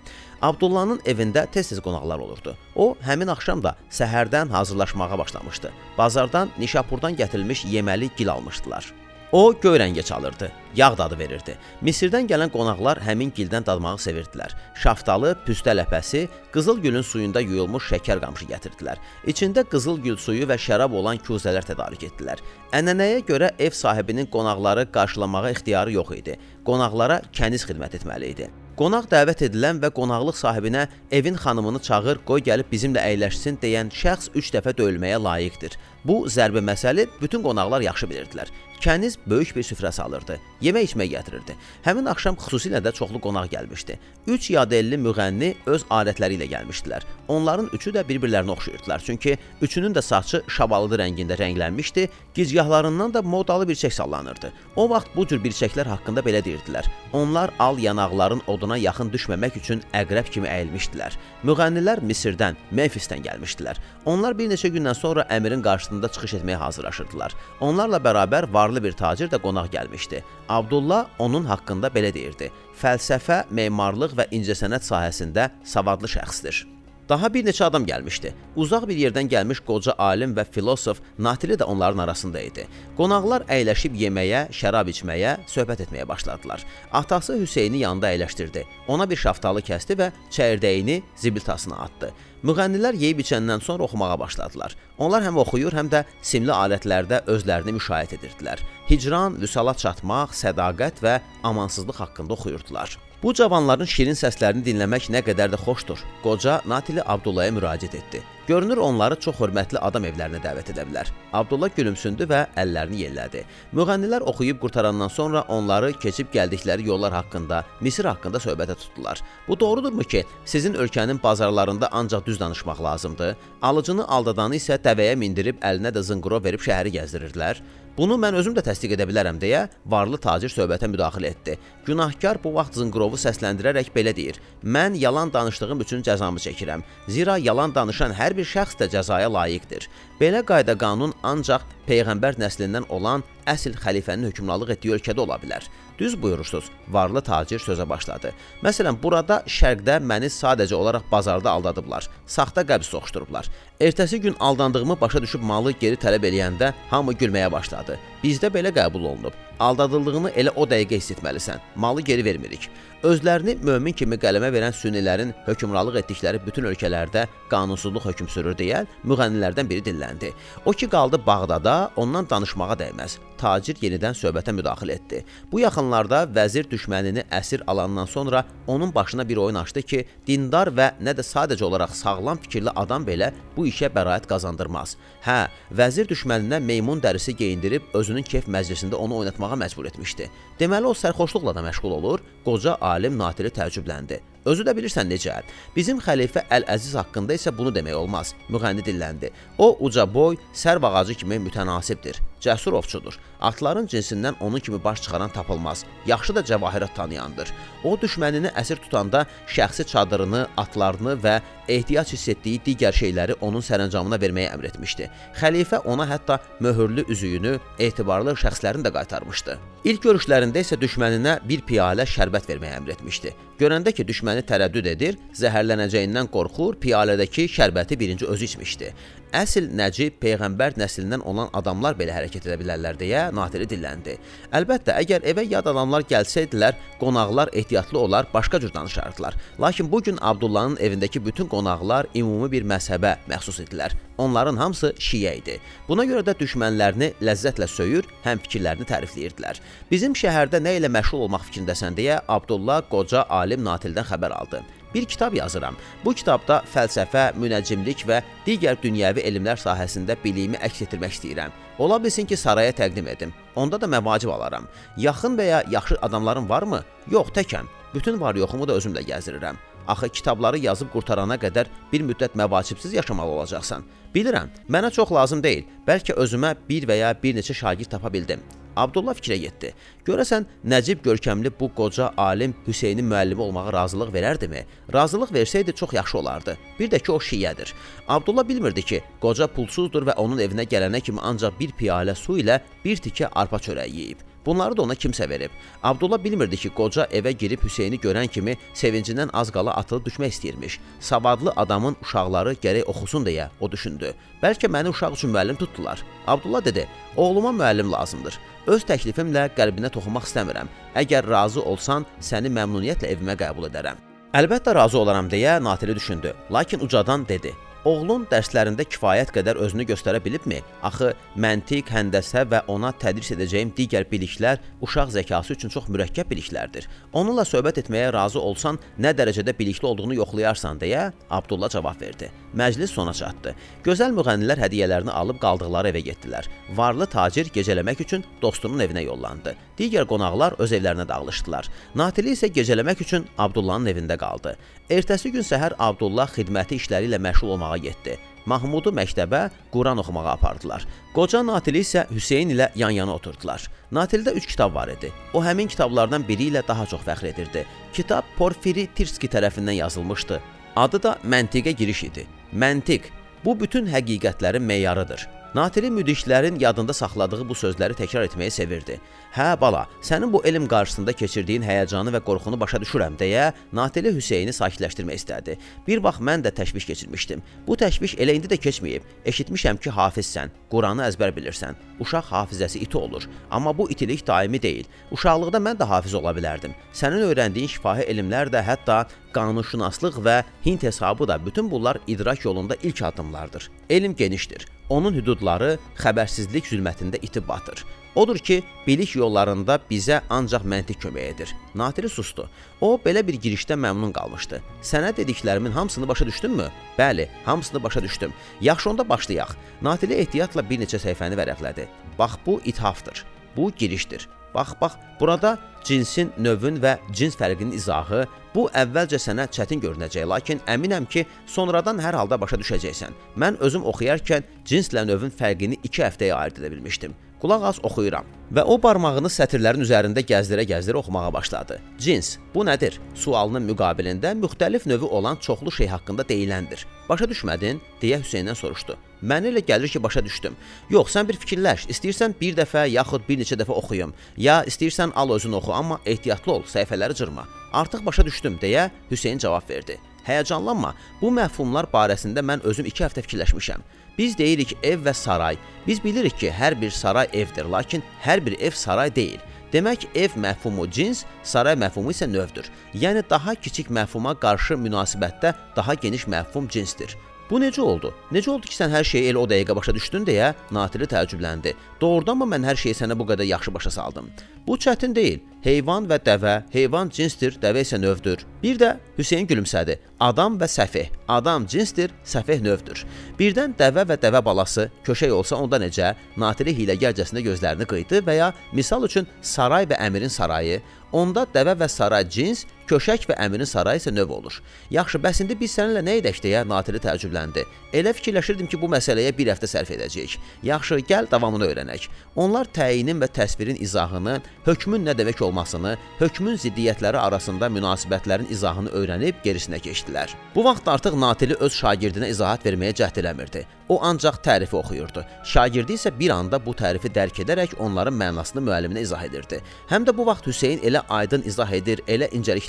Abdullahın evində tez-tez qonaqlar olurdu. O, həmin axşam da səhərdən hazırlaşmağa başlamışdı. Bazardan, Nişapurdan gətirilmiş yeməli gil almışdılar. O göy rəngə çalırdı, yağ dadı verirdi. Misirdən gələn qonaqlar həmin gildən dadmağı sevirdilər. Şaftalı, püstə ləpəsi, qızıl gülün suyunda yuyulmuş şəkər qamışı gətirdilər. İçində qızıl gül suyu və şərab olan kuzələr tədarük etdilər. Ənənəyə görə ev sahibinin qonaqları qarşılamağa ixtiyarı yox idi. Qonaqlara kəniz xidmət etməli idi. Qonaq dəvət edilən və qonaqlıq sahibinə evin xanımını çağır, qoy gəlib bizimlə əyləşsin deyən şəxs 3 dəfə döyülməyə layiqdir. Bu zərbə məsəli bütün qonaqlar yaxşı bilirdilər. Kəniz böyük bir süfrə salırdı. Yemək içmək gətirirdi. Həmin axşam xüsusilə də çoxlu qonaq gəlmişdi. 3 yadelli müğənni öz alətləri ilə gəlmişdilər. Onların üçü də bir-birlərinə oxşayırdılar. Çünki üçünün də saçı şabalıdı rəngində rənglənmişdi, gicgahlarından da modalı bir çək sallanırdı. O vaxt bu cür bir çəklər haqqında belə deyirdilər. Onlar al yanaqların oduna yaxın düşməmək üçün əqrəb kimi əyilmişdilər. Müğənnilər Misirdən, Memfisdən gəlmişdilər. Onlar bir neçə gündən sonra əmirin qarşısında çıxış etməyə hazırlaşırdılar. Onlarla bərabər varlı bir tacir də qonaq gəlmişdi. Abdullah onun haqqında belə deyirdi: "Fəlsəfə, memarlıq və incəsənət sahəsində savadlı şəxsdir." Daha bir neçə adam gəlmişdi. Uzaq bir yerdən gəlmiş qoca alim və filosof Natili də onların arasında idi. Qonaqlar əyləşib yeməyə, şərab içməyə, söhbət etməyə başladılar. Atası Hüseyni yanında əyləşdirdi. Ona bir şaftalı kəsdi və çəyirdəyini zibiltasına atdı. Müğənnilər yeyib içəndən sonra oxumağa başladılar. Onlar həm oxuyur, həm də simli alətlərdə özlərini müşahidə edirdilər. Hicran, vüsala çatmaq, sədaqət və amansızlıq haqqında oxuyurdular. Bu cavanların şirin səslərini dinləmək nə qədər də xoşdur. Qoca Natili Abdullaya müraciət etdi. Görünür onları çox hörmətli adam evlərinə dəvət edə bilər. Abdullah gülümsündü və əllərini yellədi. Müğənnilər oxuyub qurtarandan sonra onları keçib gəldikləri yollar haqqında, Misir haqqında söhbətə tutdular. Bu doğrudurmu ki, sizin ölkənin bazarlarında ancaq düz danışmaq lazımdır? Alıcını aldadanı isə dəvəyə mindirib əlinə də zınqrov verib şəhəri gəzdirirdilər. Bunu mən özüm də təsdiq edə bilərəm deyə varlı tacir söhbətə müdaxilə etdi. Günahkar bu vaxt zınqrovu səsləndirərək belə deyir: "Mən yalan danışdığım üçün cəzamı çəkirəm. Zira yalan danışan hər bir şəxs də cəzaya layiqdir. Belə qayda qanun ancaq peyğəmbər nəslindən olan əsl xəlifənin hökmranlıq etdiyi ölkədə ola bilər. Düz buyurursunuz. Varlı tacir sözə başladı. Məsələn, burada şərqdə məni sadəcə olaraq bazarda aldadıblar. Saxta qəbz soxuşdurublar. Ertəsi gün aldandığımı başa düşüb malı geri tələb eləyəndə hamı gülməyə başladı. Bizdə belə qəbul olunub. Aldadıldığını elə o dəqiqə hiss etməlisən. Malı geri vermirik. Özlərini mömin kimi qələmə verən sünnilərin hökmranlıq etdikləri bütün ölkələrdə qanunsuzluq hökm sürür deyə müğənnilərdən biri dilləndi. O ki qaldı Bağdada, ondan danışmağa dəyməz. Tacir yenidən söhbətə müdaxilə etdi. Bu yaxınlarda vəzir düşmənini əsir alandan sonra onun başına bir oyun açdı ki, dindar və nə də sadəcə olaraq sağlam fikirli adam belə bu işə bəraət qazandırmaz. Hə, vəzir düşməninə meymun dərisi geyindirib özünün kef məclisində onu oynatmağa məcbur etmişdi. Deməli o sərxoşluqla da məşğul olur. Qoca alim Natili təəccübləndi. Özü də bilirsən necə. Bizim xəlifə Əl-Əziz haqqında isə bunu demək olmaz. Müğənni dilləndi. O uca boy, sərv ağacı kimi mütənasibdir. Cəsur ovçudur. Atların cinsindən onun kimi baş çıxaran tapılmaz. Yaxşı da cəvahirat tanıyandır. O düşmənini əsir tutanda şəxsi çadırını, atlarını və ehtiyac hiss etdiyi digər şeyləri onun sərəncamına verməyə əmr etmişdi. Xəlifə ona hətta möhürlü üzüyünü, etibarlı şəxslərini də qaytarmışdı. İlk görüşlərində isə düşməninə bir piyalə şərbət verməyə əmr etmişdi. Görəndə ki, düşməni tərəddüd edir, zəhərlənəcəyindən qorxur, piyalədəki şərbəti birinci özü içmişdi. Əsl Nəcib peyğəmbər nəslindən olan adamlar belə hərəkət edə bilərlər deyə Natili dilləndi. Əlbəttə, əgər evə yad adamlar gəlsəydilər, qonaqlar ehtiyatlı olar, başqa cür danışardılar. Lakin bu gün Abdullahın evindəki bütün qonaqlar ümumi bir məzhəbə məxsus idilər. Onların hamısı şiə idi. Buna görə də düşmənlərini ləzzətlə söyür, həm fikirlərini tərifləyirdilər. Bizim şəhərdə nə ilə məşğul olmaq fikrindəsən deyə Abdullah qoca alim Natildən xəbər aldı bir kitab yazıram. Bu kitabda fəlsəfə, münəccimlik və digər dünyəvi elmlər sahəsində biliyimi əks etdirmək istəyirəm. Ola bilsin ki, saraya təqdim edim. Onda da məvacib alaram. Yaxın və ya yaxşı adamların varmı? Yox, təkəm. Bütün var-yoxumu da özümlə gəzirirəm. Axı kitabları yazıb qurtarana qədər bir müddət məvacibsiz yaşamalı olacaqsan. Bilirəm, mənə çox lazım deyil. Bəlkə özümə bir və ya bir neçə şagird tapa bildim. Abdullah fikrə getdi. Görəsən Nəcib görkəmli bu qoca alim Hüseynin müəllimi olmağa razılıq verərdimi? Razılıq versəydi çox yaxşı olardı. Bir də ki o şiədir. Abdullah bilmirdi ki, qoca pulsuzdur və onun evinə gələnə kimi ancaq bir piyalə su ilə bir tikə arpa çörəyi yeyib. Bunları da ona kimsə verib. Abdullah bilmirdi ki, qoca evə girib Hüseyni görən kimi sevincindən az qala atılıb düşmək istəyirmiş. Savadlı adamın uşaqları gərək oxusun deyə o düşündü. Bəlkə məni uşaq üçün müəllim tutdular. Abdullah dedi: "Oğluma müəllim lazımdır. Öz təklifimlə qəlbinə toxunmaq istəmirəm. Əgər razı olsan, səni məmnuniyyətlə evimə qəbul edərəm." Əlbəttə razı olaram deyə Natili düşündü. Lakin ucadan dedi: Oğlun dərslərində kifayət qədər özünü göstərə bilibmi? Axı məntiq, həndəsə və ona tədris edəcəyim digər biliklər uşaq zəkası üçün çox mürəkkəb biliklərdir. Onunla söhbət etməyə razı olsan, nə dərəcədə bilikli olduğunu yoxlayarsan deyə Abdullah cavab verdi. Məclis sona çatdı. Gözəl müğənnilər hədiyyələrini alıb qaldıqları evə getdilər. Varlı tacir gecələmək üçün dostunun evinə yollandı. Digər qonaqlar öz evlərinə dağılışdılar. Natili isə gecələmək üçün Abdullahın evində qaldı. Ertəsi gün səhər Abdullah xidməti işləri ilə məşğul olmağa getdi. Mahmudu məktəbə Quran oxumağa apardılar. Qoca Natili isə Hüseyn ilə yan-yana oturdular. Natildə 3 kitab var idi. O həmin kitablardan biri ilə daha çox fəxr edirdi. Kitab Porfiri Tirski tərəfindən yazılmışdı. Adı da Məntiqə giriş idi. Məntiq bu bütün həqiqətlərin meyarıdır. Natili müdriklərin yadında saxladığı bu sözləri təkrar etməyi sevirdi. Hə bala, sənin bu elm qarşısında keçirdiyin həyəcanı və qorxunu başa düşürəm deyə Natili Hüseyni sakitləşdirmək istədi. Bir vaxt mən də təşviş keçirmişdim. Bu təşviş elə indi də keçməyib. Eşitmişəm ki, hafizsən, Quranı əzbər bilirsən. Uşaq hafizəsi iti olur. Amma bu itilik daimi deyil. Uşaqlıqda mən də hafiz ola bilərdim. Sənin öyrəndiyin şifahi elmlər də hətta qanunşünaslıq və Hind hesabı da bütün bunlar idrak yolunda ilk addımlardır. Elm genişdir. Onun hüdudları xəbərsizlik zülmətində itib batır. Odur ki, bilik yollarında bizə ancaq məntiq kömək edir. Natili sustu. O belə bir girişdə məmnun qalmışdı. Sənə dediklərimin hamısını başa düşdünmü? Bəli, hamısını başa düşdüm. Yaxşı onda başlayaq. Natili ehtiyatla bir neçə səhifəni vərəqlədi. Bax bu ithafdır. Bu girişdir. Bax, bax, burada cinsin növün və cins fərqinin izahı bu əvvəlcə sənə çətin görünəcək, lakin əminəm ki, sonradan hər halda başa düşəcəksən. Mən özüm oxuyarkən cinslə növün fərqini 2 həftəyə ayırd edə bilmişdim. Qulaq as oxuyuram. Və o barmağını sətirlərin üzərində gəzdirə-gəzdirə oxumağa başladı. Cins, bu nədir? Sualının müqabilində müxtəlif növü olan çoxlu şey haqqında deyiləndir. Başa düşmədin? deyə Hüseyndən soruşdu. Mənə elə gəlir ki, başa düşdüm. Yox, sən bir fikirləş. İstəyirsən bir dəfə yaxud bir neçə dəfə oxuyum. Ya istəyirsən al özün oxu, amma ehtiyatlı ol, səhifələri cırma. Artıq başa düşdüm deyə Hüseyn cavab verdi. Həyəcanlanma. Bu məfhumlar barəsində mən özüm 2 həftə fikirləşmişəm. Biz deyirik ev və saray. Biz bilirik ki, hər bir saray evdir, lakin hər bir ev saray deyil. Demək, ev məfhumu cins, saray məfhumu isə növdür. Yəni daha kiçik məfhuma qarşı münasibətdə daha geniş məfhum cinsdir. Bu necə oldu? Necə oldu ki, sən hər şeyi elə o dəqiqə başa düşdün deyə Natili təəccübləndi. Doğrudanmı mən hər şeyi sənə bu qədər yaxşı başa saldım? Bu çətin deyil. Heyvan və dəvə, heyvan cinsdir, dəvə isə növdür. Bir də Hüseyn gülümsədi. Adam və səfeh. Adam cinsdir, səfeh növdür. Birdən dəvə və dəvə balası köşək olsa onda necə? Natili hiləgərcəsinə gözlərini qıydı və ya misal üçün saray və əmirin sarayı, onda dəvə və saray cins, köşək və əmirin sarayı isə növ olur. Yaxşı, bəs indi biz səninlə nə edək deyə Natili təəccübləndi. Elə fikirləşirdim ki, bu məsələyə bir həftə sərf edəcəyik. Yaxşı, gəl davamını öyrənək. Onlar təyinin və təsvirin izahını, hökmün nə demək olmasını, hökmün ziddiyyətləri arasında münasibətlərin izahını öyrənib gerisinə keçdilər. Bu vaxt artıq Natili öz şagirdinə izahat verməyə cəhd eləmirdi. O ancaq tərifi oxuyurdu. Şagirdi isə bir anda bu tərifi dərk edərək onların mənasını müəlliminə izah edirdi. Həm də bu vaxt Hüseyn elə aydın izah edir, elə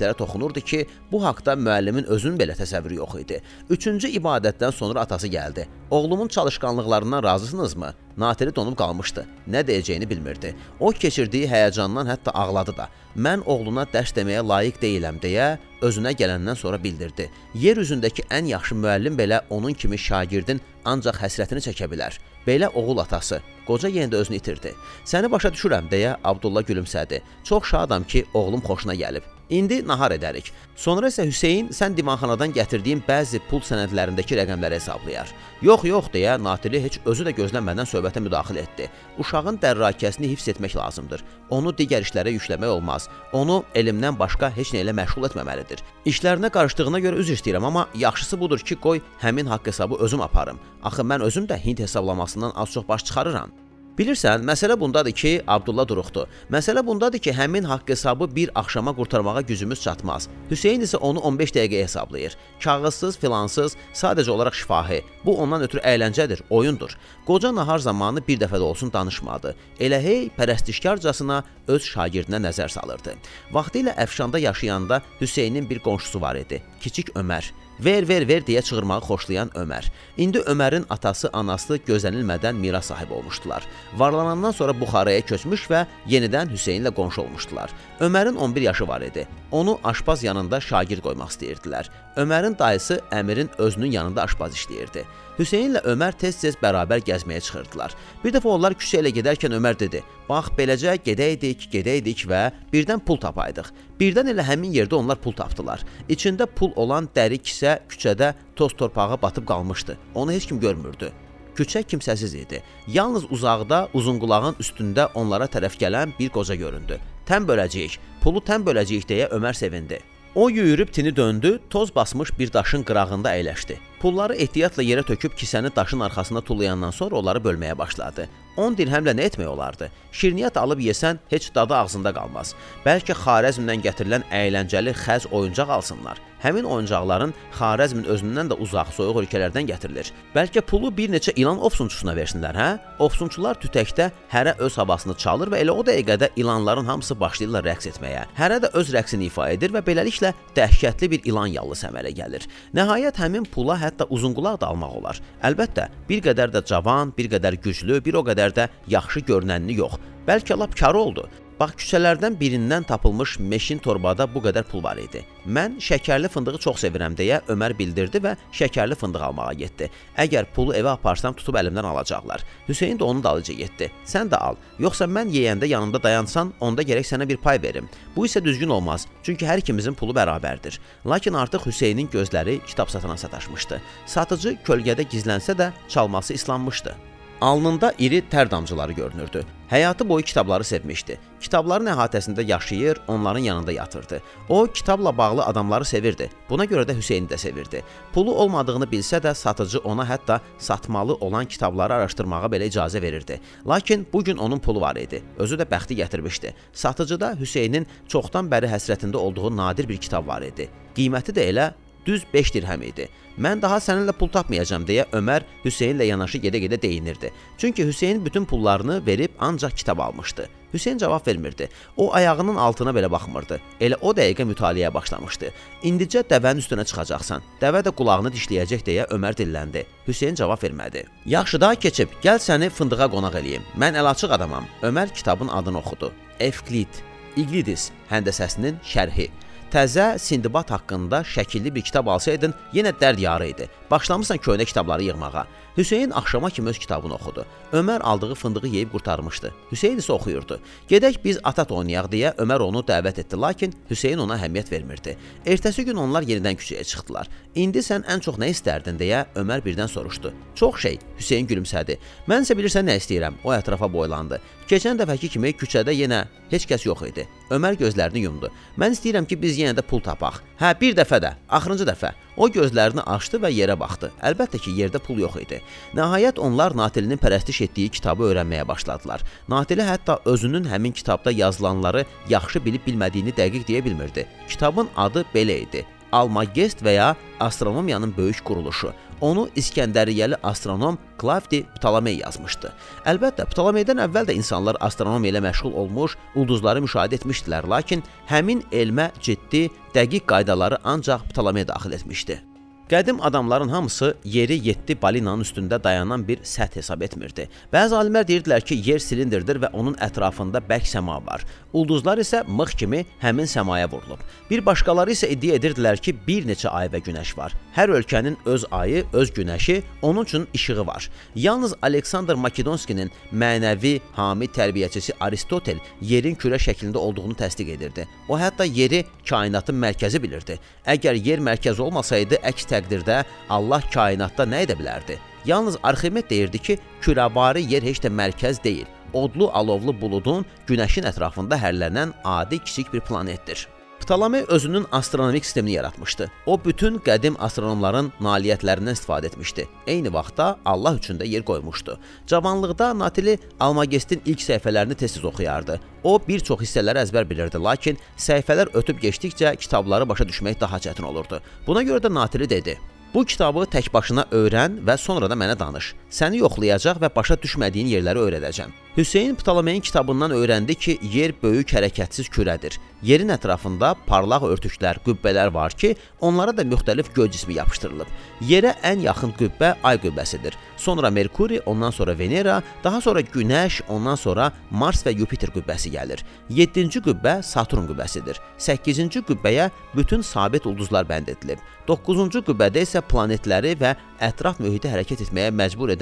incəliklərə toxunurdu ki, bu haqqda müəllimin özünün belə təsəvvürü yox idi. Üçüncü ibadətdən sonra atası gəldi. Oğlumun çalışqanlıqlarından razısınızmı? Natili donub qalmışdı. Nə deyəcəyini bilmirdi. O keçirdiyi həyəcandan hətta ağladı da. Mən oğluna dərs deməyə layiq deyiləm deyə özünə gələndən sonra bildirdi. Yer üzündəki ən yaxşı müəllim belə onun kimi şagirdin ancaq həsrətini çəkə bilər. Belə oğul atası. Qoca yenə də özünü itirdi. Səni başa düşürəm deyə Abdullah gülümsədi. Çox şadam ki, oğlum xoşuna gəlib. İndi nahar edərik. Sonra isə Hüseyn sən divanxanadan gətirdiyin bəzi pul sənədlərindəki rəqəmləri hesablayar. Yox, yox deyə Natili heç özü də gözlənmədən söhbətə müdaxilə etdi. Uşağın dərrakəsini hifz etmək lazımdır. Onu digər işlərə yükləmək olmaz. Onu elmdən başqa heç nə ilə məşğul etməməlidir. İşlərinə qarışdığına görə üzr istəyirəm, amma yaxşısı budur ki, qoy həmin haqq hesabı özüm aparım. Axı mən özüm də Hind hesablamasından az-çox baş çıxarıram. Bilirsən, məsələ bundadır ki, Abdullah duruxdu. Məsələ bundadır ki, həmin haqq hesabı bir axşama qurtarmağa gücümüz çatmaz. Hüseyn isə onu 15 dəqiqəyə hesablayır. Kağızsız, filansız, sadəcə olaraq şifahi. Bu ondan ötürü əyləncədir, oyundur. Qoca nahar zamanı bir dəfə də olsun danışmadı. Elə hey pərəstişkarcasına öz şagirdinə nəzər salırdı. Vaxtilə Əfşanda yaşayanda Hüseynin bir qonşusu var idi, kiçik Ömər. Ver, ver, ver deyə çığırmağı xoşlayan Ömər. İndi Ömərin atası, anası gözlənilmədən miras sahibi olmuşdular. Varlanandan sonra Buxaraya köçmüş və yenidən Hüseynlə qonşu olmuşdular. Ömərin 11 yaşı var idi. Onu aşpaz yanında şagird qoymaq istəyirdilər. Ömərin dayısı Əmirin özünün yanında aşpaz işləyirdi. Hüseynlə Ömər tez-tez bərabər gəzməyə çıxırdılar. Bir dəfə onlar küçə ilə gedərkən Ömər dedi: "Bax, beləcə gedəydik, gedəydik və birdən pul tapaydıq." Birdən elə həmin yerdə onlar pul tapdılar. İçində pul olan dəri kisə küçədə toz torpağa batıb qalmışdı. Onu heç kim görmürdü. Küçə kimsəsiz idi. Yalnız uzaqda uzunqulağın üstündə onlara tərəf gələn bir qoca göründü. Tən böləcəyik, pulu tən böləcəyik deyə Ömər sevindi. O yüyürüb tini döndü, toz basmış bir daşın qırağında əyləşdi. Pulları ehtiyatla yerə töküb kisəni daşın arxasına tullayandan sonra onları bölməyə başladı. 10 dirhəmlə nə etmək olardı? Şirniyyat alıb yesən heç dadı ağzında qalmaz. Bəlkə Xarəzmdən gətirilən əyləncəli xəz oyuncaq alsınlar. Həmin oyuncaqların Xarəzmin özündən də uzaq, soyuq ölkələrdən gətirilir. Bəlkə pulu bir neçə ilan ofsunçusuna versinlər, hə? Ofsunçular tütəkdə hərə öz havasını çalır və elə o dəqiqədə ilanların hamısı başlayırlar rəqs etməyə. Hərə də öz rəqsini ifa edir və beləliklə dəhşətli bir ilan yallısı əmələ gəlir. Nəhayət həmin pula hətta uzunqulaq da almaq olar. Əlbəttə, bir qədər də cavan, bir qədər güclü, bir o qədər də yaxşı görünənini yox. Bəlkə lap karı oldu. Bax küçələrdən birindən tapılmış meşin torbada bu qədər pul var idi. Mən şəkərli fındığı çox sevirəm deyə Ömər bildirdi və şəkərli fındıq almağa getdi. Əgər pulu evə aparsam tutub əlimdən alacaqlar. Hüseyn də onun dalınca getdi. Sən də al. Yoxsa mən yeyəndə yanımda dayansan, onda gərək sənə bir pay verim. Bu isə düzgün olmaz, çünki hər ikimizin pulu bərabərdir. Lakin artıq Hüseynin gözləri kitab satana sataşmışdı. Satıcı kölgədə gizlənsə də çalması islanmışdı. Alnında iri tər damcıları görünürdü. Həyatı boyu kitabları sevmişdi. Kitabların əhatəsində yaşayır, onların yanında yatırdı. O kitabla bağlı adamları sevirdi. Buna görə də Hüseyni də sevirdi. Pulu olmadığını bilsə də satıcı ona hətta satmalı olan kitabları araşdırmağa belə icazə verirdi. Lakin bu gün onun pulu var idi. Özü də bəxti gətirmişdi. Satıcıda Hüseynin çoxdan bəri həsrətində olduğu nadir bir kitab var idi. Qiyməti də elə düz 5 dirhəm idi. Mən daha səninlə pul tapmayacağam deyə Ömər Hüseynlə yanaşı gedə-gedə deyinirdi. Çünki Hüseyn bütün pullarını verib ancaq kitab almışdı. Hüseyn cavab vermirdi. O ayağının altına belə baxmırdı. Elə o dəqiqə mütaliəyə başlamışdı. İndicə dəvənin üstünə çıxacaqsan. Dəvə də qulağını dişləyəcək deyə Ömər dilləndi. Hüseyn cavab vermədi. Yaxşı da keçib, gəl səni fındığa qonaq eləyim. Mən əlaçıq adamam. Ömər kitabın adını oxudu. Evklid, İqlidis həndəsəsinin şərhi. Təzə Sindbad haqqında şəkilli bir kitab alsaydın, yenə dərd yarı idi. Başlamısan köhnə kitabları yığmağa. Hüseyn axşama kimi öz kitabını oxudu. Ömər aldığı fındığı yeyib qurtarmışdı. Hüseyn isə oxuyurdu. Gedək biz atat oynayaq deyə Ömər onu dəvət etdi, lakin Hüseyn ona əhəmiyyət vermirdi. Ertəsi gün onlar yenidən küçəyə çıxdılar. İndi sən ən çox nə istərdin deyə Ömər birdən soruşdu. Çox şey, Hüseyn gülümsədi. Mən isə bilirsən nə istəyirəm? O ətrafa boylandı. Keçən dəfəki kimi küçədə yenə heç kəs yox idi. Ömər gözlərini yumdu. Mən istəyirəm ki, biz yenə də pul tapaq. Hə, bir dəfə də, axırıncı dəfə. O gözlərini açdı və yerə baxdı. Əlbəttə ki, yerdə pul yox idi. Nəhayət onlar Natilinin pərəstiş etdiyi kitabı öyrənməyə başladılar. Natili hətta özünün həmin kitabda yazılanları yaxşı bilib bilmədiyini dəqiq deyə bilmirdi. Kitabın adı belə idi: Almagest və ya Astronomiyanın böyük quruluşu. Onu İskəndəriyyəli astronom Klavdi Ptolemey yazmışdı. Əlbəttə, Ptolemeydən əvvəl də insanlar astronomiya ilə məşğul olmuş, ulduzları müşahidə etmişdilər, lakin həmin elmə ciddi, dəqiq qaydaları ancaq Ptolemey daxil etmişdi. Qədim adamların hamısı yeri 7 balinanın üstündə dayanan bir səth hesab etmirdi. Bəzi alimlər deyirdilər ki, yer silindrdir və onun ətrafında bərk səma var. Ulduzlar isə mıx kimi həmin səmaya vurulub. Bir başqaları isə iddia edirdilər ki, bir neçə ay və günəş var. Hər ölkənin öz ayı, öz günəşi, onun üçün işığı var. Yalnız Aleksandr Makedonskinin mənəvi hami tərbiyəçisi Aristotel yerin kürə şəklində olduğunu təsdiq edirdi. O hətta yeri kainatın mərkəzi bilirdi. Əgər yer mərkəzi olmasaydı, əks təqdirdə Allah kainatda nə edə bilərdi? Yalnız Arximed deyirdi ki, kürəvari yer heç də mərkəz deyil. Odlu alovlu buludun günəşin ətrafında hərlənən adi kiçik bir planetdir. Ptolomey özünün astronomik sistemini yaratmışdı. O bütün qədim astronomların nailiyyətlərindən istifadə etmişdi. Eyni vaxtda Allah üçün də yer qoymuşdu. Cavanlıqda Natili Almagestin ilk səhifələrini tez-tez oxuyardı. O bir çox hissələri əzbər bilirdi, lakin səhifələr ötüb keçdikcə kitabları başa düşmək daha çətin olurdu. Buna görə də Natili dedi: Bu kitabı tək başına öyrən və sonra da mənə danış. Səni yoxlayacaq və başa düşmədiyin yerləri öyrədəcəm. Hüseyn Ptolemeyin kitabından öyrəndi ki, yer böyük hərəkətsiz kürədir. Yerin ətrafında parlaq örtüklər, qübbələr var ki, onlara da müxtəlif göy cismi yapışdırılıb. Yerə ən yaxın qübbə Ay qübbəsidir. Sonra Merkuri, ondan sonra Venera, daha sonra Günəş, ondan sonra Mars və Yupiter qübbəsi gəlir. 7-ci qübbə Saturn qübbəsidir. 8-ci qübbəyə bütün sabit ulduzlar bənd edilib. 9-cu qübbədə isə planetləri və ətraf mühiti hərəkət etməyə məcbur edən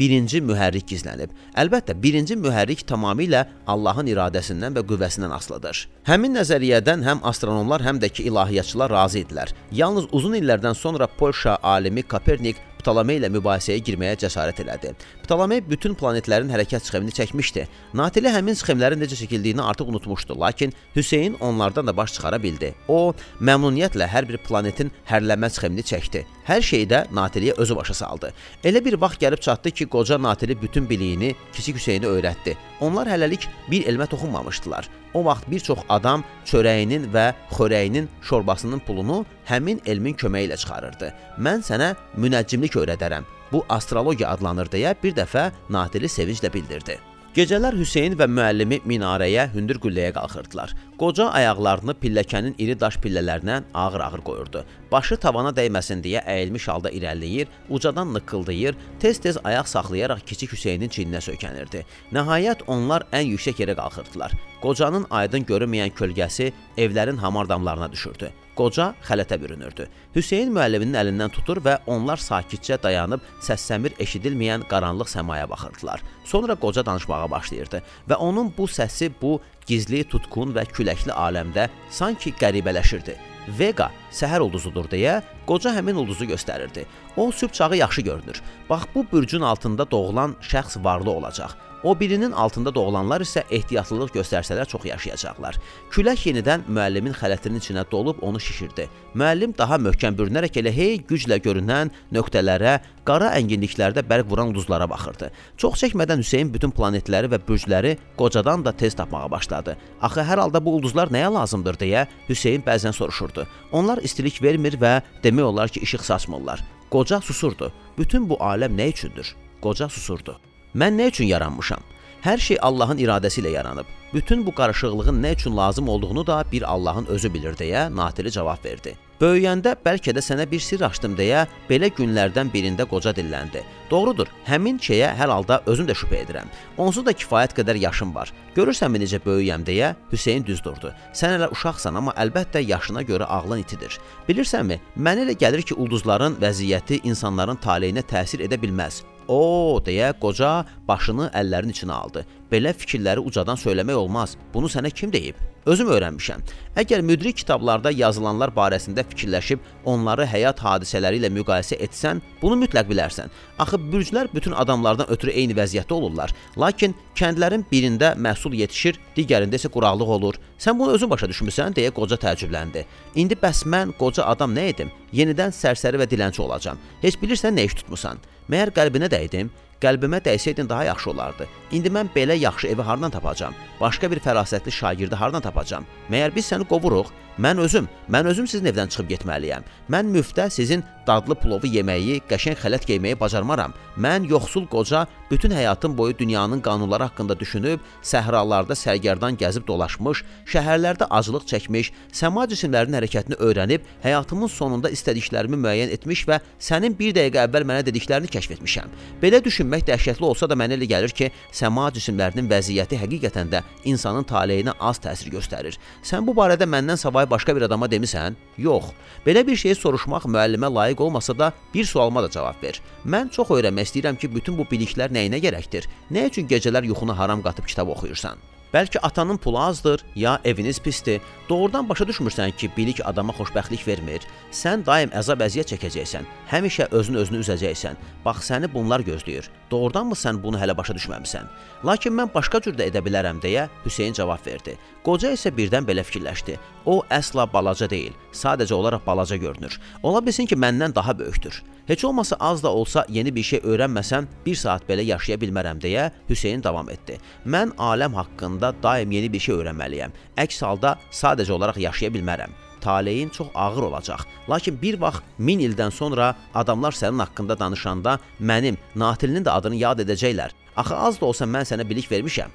birinci mühərrik gizlənib. Əlbəttə, birinci mühərrik tamamilə Allahın iradəsindən və qüvvəsindən asılıdır. Həmin nəzəriyyədən həm astronomlar, həm də ki ilahiyyatçılar razı idilər. Yalnız uzun illərdən sonra Polşa alimi Kopernik Ptolemey ilə mübahisəyə girməyə cəsarət elədi. Ptolemey bütün planetlərin hərəkət sxemini çəkmişdi. Natili həmin sxemlərin necə çəkildiyini artıq unutmuşdu, lakin Hüseyn onlardan da baş çıxara bildi. O, məmnuniyyətlə hər bir planetin hərlənmə sxemini çəkdi. Hər şeyi də Natiliyə özü başa saldı. Elə bir vaxt gəlib çatdı ki, qoca Natili bütün biliyini kiçik Hüseynə öyrətdi. Onlar hələlik bir elmə toxunmamışdılar. O vaxt bir çox adam çörəyinin və xörəyinin şorbasının pulunu həmin elmin köməyi ilə çıxarırdı. Mən sənə münəccimlik öyrədərəm. Bu astrologiya adlanır deyə bir dəfə Natili sevinclə bildirdi. Gecələr Hüseyn və müəllimi minarəyə hündür qülləyə qalxırdılar. Qoca ayaqlarını pilləkənin iri daş pillələrinə ağır-ağır qoyurdu. Başı tavana dəyməsin deyə əyilmiş halda irəliləyir, ucadan nıqqıldayır, tez-tez ayaq saxlayaraq kiçik Hüseynin çiyninə söykənirdi. Nəhayət onlar ən yüksək yerə qalxırdılar. Qocanın aydın görünməyən kölgəsi evlərin hamardamlarına düşürdü. Qoca xələtə bürünürdü. Hüseyn müəlliminin əlindən tutur və onlar sakitcə dayanıb səssəmir eşidilməyən qaranlıq səmaya baxırdılar. Sonra qoca danışmağa başlayırdı və onun bu səsi bu gizli, tutqun və küləkli aləmdə sanki qəribələşirdi. Vega səhər ulduzudur deyə qoca həmin ulduzu göstərirdi. O sübh çağı yaxşı görünür. Bax bu bürcün altında doğulan şəxs varlı olacaq. O birinin altında doğulanlar isə ehtiyatlılıq göstərsələr çox yaşayacaqlar. Külək yenidən müəllimin xələtinin içinə dolub onu şişirdi. Müəllim daha möhkəm bürünərək elə hey güclə görünən nöqtələrə, qara ənginliklərdə bərq vuran ulduzlara baxırdı. Çox çəkmədən Hüseyn bütün planetləri və bürcləri qocadan da tez tapmağa başladı. Axı hər halda bu ulduzlar nəyə lazımdır deyə Hüseyn bəzən soruşurdu. Onlar istilik vermir və demək olar ki, işıq saçmırlar. Qoca susurdu. Bütün bu aləm nə üçündür? Qoca susurdu. Mən nə üçün yaranmışam? Hər şey Allahın iradəsi ilə yaranıb. Bütün bu qarışıqlığın nə üçün lazım olduğunu da bir Allahın özü bilir deyə Natili cavab verdi. Böyüyəndə bəlkə də sənə bir sirr açdım deyə belə günlərdən birində qoca dilləndi. Doğrudur, həmin şeyə hər halda özüm də şübhə edirəm. Onsuz da kifayət qədər yaşım var. Görürsənmi necə böyüyəm deyə Hüseyn düz durdu. Sən hələ uşaqsan, amma əlbəttə yaşına görə ağlın itidir. Bilirsənmi, mənə elə gəlir ki, ulduzların vəziyyəti insanların taleyinə təsir edə bilməz. O, deyə qoca başını əllərinin içinə aldı. Belə fikirləri ucadan söyləmək olmaz. Bunu sənə kim deyib? Özüm öyrənmişəm. Əgər müdrik kitablarda yazılanlar barəsində fikirləşib onları həyat hadisələri ilə müqayisə etsən, bunu mütləq bilərsən. Axı bürclər bütün adamlardan ötürü eyni vəziyyətdə olurlar. Lakin kəndlərin birində məhsul yetişir, digərində isə quraqlıq olur. Sən bunu özün başa düşmüsən deyə qoca təəccübləndi. İndi bəs mən qoca adam nə edim? Yenidən sərsəri və dilənçi olacağam. Heç bilirsən nə iş tutmusan? Məyər qəlbinə dəydim? Qəlbimə dəysəydin daha yaxşı olardı. İndi mən belə yaxşı evi hardan tapacağam? Başqa bir fərasətli şagirdi hardan tapacağam? Məyər biz səni qovuruq? Mən özüm, mən özüm sizin evdən çıxıb getməliyəm. Mən müftə sizin dadlı plovu yeməyi, qəşəng xələt geyməyi bacarmaram. Mən yoxsul qoca bütün həyatım boyu dünyanın qanunları haqqında düşünüb, səhralarda sərgərdan gəzib dolaşmış, şəhərlərdə aclıq çəkmiş, səma cisimlərinin hərəkətini öyrənib, həyatımın sonunda istədiklərimi müəyyən etmiş və sənin bir dəqiqə əvvəl mənə dediklərini kəşf etmişəm. Belə düşünmək dəhşətli olsa da mənə elə gəlir ki, səma cisimlərinin vəziyyəti həqiqətən də insanın taleyinə az təsir göstərir. Sən bu barədə məndən savayı başqa bir adama demisən? Yox. Belə bir şeyi soruşmaq müəllimə layiq olmasa da bir sualıma da cavab ver. Mən çox öyrənmək istəyirəm ki, bütün bu biliklər nəyinə gərəkdir? Nə üçün gecələr yuxunu haram qatıb kitab oxuyursan? Bəlkə atanın pulu azdır, ya eviniz pisdir. Doğrudan başa düşmürsən ki, bilik adama xoşbəxtlik vermir. Sən daim əzab-əziyyət çəkəcəksən. Həmişə özünü özünü üzəcəksən. Bax səni bunlar gözləyir. Doğrudanmı sən bunu hələ başa düşməmisən? Lakin mən başqa cür də edə bilərəm deyə Hüseyn cavab verdi. Qoca isə birdən belə fikirləşdi. O əsla balaca deyil, sadəcə olaraq balaca görünür. Ola bilsin ki, məndən daha böyükdür. Heç olmasa az da olsa yeni bir şey öyrənməsəm, bir saat belə yaşaya bilmərəm deyə Hüseyn davam etdi. Mən aləm haqqında daim yeni bir şey öyrənməliyəm. Əks halda sadəcə olaraq yaşaya bilmərəm taleyin çox ağır olacaq. Lakin bir vaxt 1000 ildən sonra adamlar sənin haqqında danışanda mənim Natilinin də adını yad edəcəklər. Axı az da olsa mən sənə bilik vermişəm.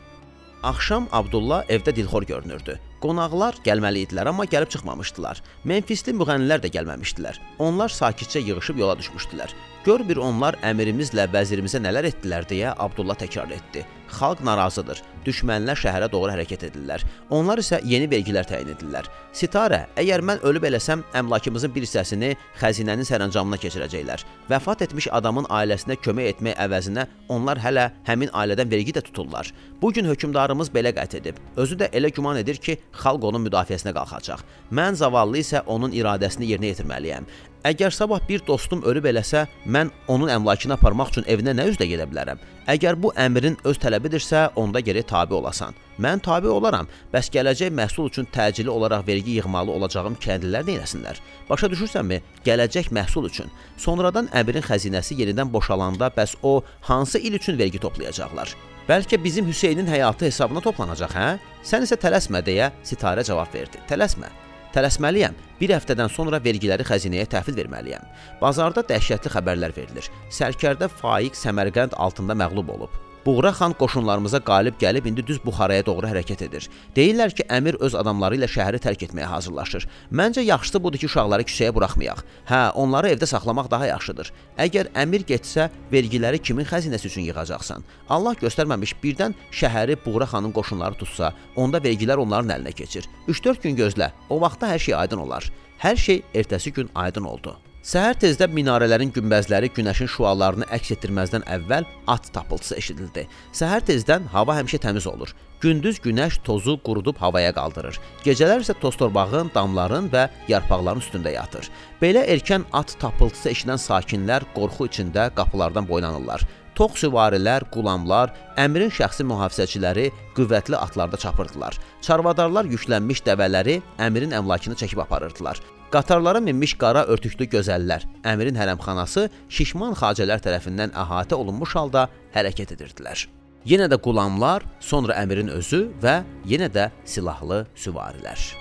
Axşam Abdullah evdə dilxor görünürdü. Qonaqlar gəlməli idilər, amma gəlib çıxmamışdılar. Memfisli müğənnilər də gəlməmişdilər. Onlar sakitcə yığılıb yola düşmüşdülər. Gör bir onlar əmirimizlə vəzirimizə nələr etdilər deyə Abdullah təkrar etdi. Xalq narazıdır. Düşmənlər şəhərə doğru hərəkət edirlər. Onlar isə yeni vergilər təyin edirlər. Sitarə, əgər mən ölüb eləsəm, əmlakımızın bir hissəsini xəzinənin sərəncamına keçirəcəklər. Vəfat etmiş adamın ailəsinə kömək etmək əvəzinə onlar hələ həmin ailədən vergi də tuturlar. Bu gün hökmdarımız belə qət edib. Özü də elə güman edir ki, xalq onun müdafiəsinə qalxacaq. Mən zavallı isə onun iradəsini yerinə yetirməliyəm. Əgər sabah bir dostum ölüb eləsə, mən onun əmlakını aparmaq üçün evinə nə üzlə gedə bilərəm? Əgər bu əmrin öz tələbidirsə, onda gərək tabe olasan. Mən tabe olaram. Bəs gələcək məhsul üçün təcili olaraq vergi yığmalı olacağım kəndlilər nə etsinlər? Başa düşürsənmi? Gələcək məhsul üçün. Sonradan əmrin xəzinəsi yenidən boşalanda bəs o hansı il üçün vergi toplayacaqlar? Bəlkə bizim Hüseynin həyatı hesabına toplanacaq, hə? Sən isə tələsmə deyə Sitarə cavab verdi. Tələsmə. Tələsməliyəm. Bir həftədən sonra vergiləri xəzinəyə təhvil verməliyəm. Bazarda dəhşətli xəbərlər verilir. Sərkərdə Faiq Səmərqənd altında məğlub olub. Buğra xan qoşunlarımıza qalib gəlib indi düz Buxaraya doğru hərəkət edir. Deyirlər ki, əmir öz adamları ilə şəhəri tərk etməyə hazırlaşır. Məncə yaxşısı budur ki, uşaqları küçəyə buraxmayaq. Hə, onları evdə saxlamaq daha yaxşıdır. Əgər əmir getsə, vergiləri kimin xəzinəsi üçün yığacaqsan? Allah göstərməmiş birdən şəhəri Buğra xanın qoşunları tutsa, onda vergilər onların əlinə keçir. 3-4 gün gözlə. O vaxtda hər şey aydın olar. Hər şey ertəsi gün aydın oldu. Səhər tezdə minarələrin günbəzləri günəşin şüalarını əks etdirməzdən əvvəl at tapıltısı eşidildi. Səhər tezdən hava həmişə təmiz olur. Gündüz günəş tozu qurudub havaya qaldırır. Gecələr isə toz torpağın, damların və yarpaqların üstündə yatır. Belə erkən at tapıltısı eşidən sakinlər qorxu içində qapılardan boylanırlar. Tox süvarilər, qulamlar, əmrin şəxsi mühafizəçiləri qüvvətli atlarda çapırdılar. Çarvadarlar yüklənmiş dəvələri əmrin əmlakını çəkib aparırdılar. Qatarlara minmiş qara örtüklü gözəllər, əmirin hərəmxanası şişman xacələr tərəfindən əhatə olunmuş halda hərəkət edirdilər. Yenə də qulamlar, sonra əmirin özü və yenə də silahlı süvarilər.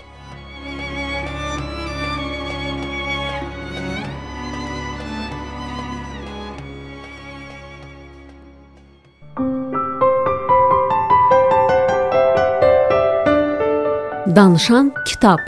Danışan kitab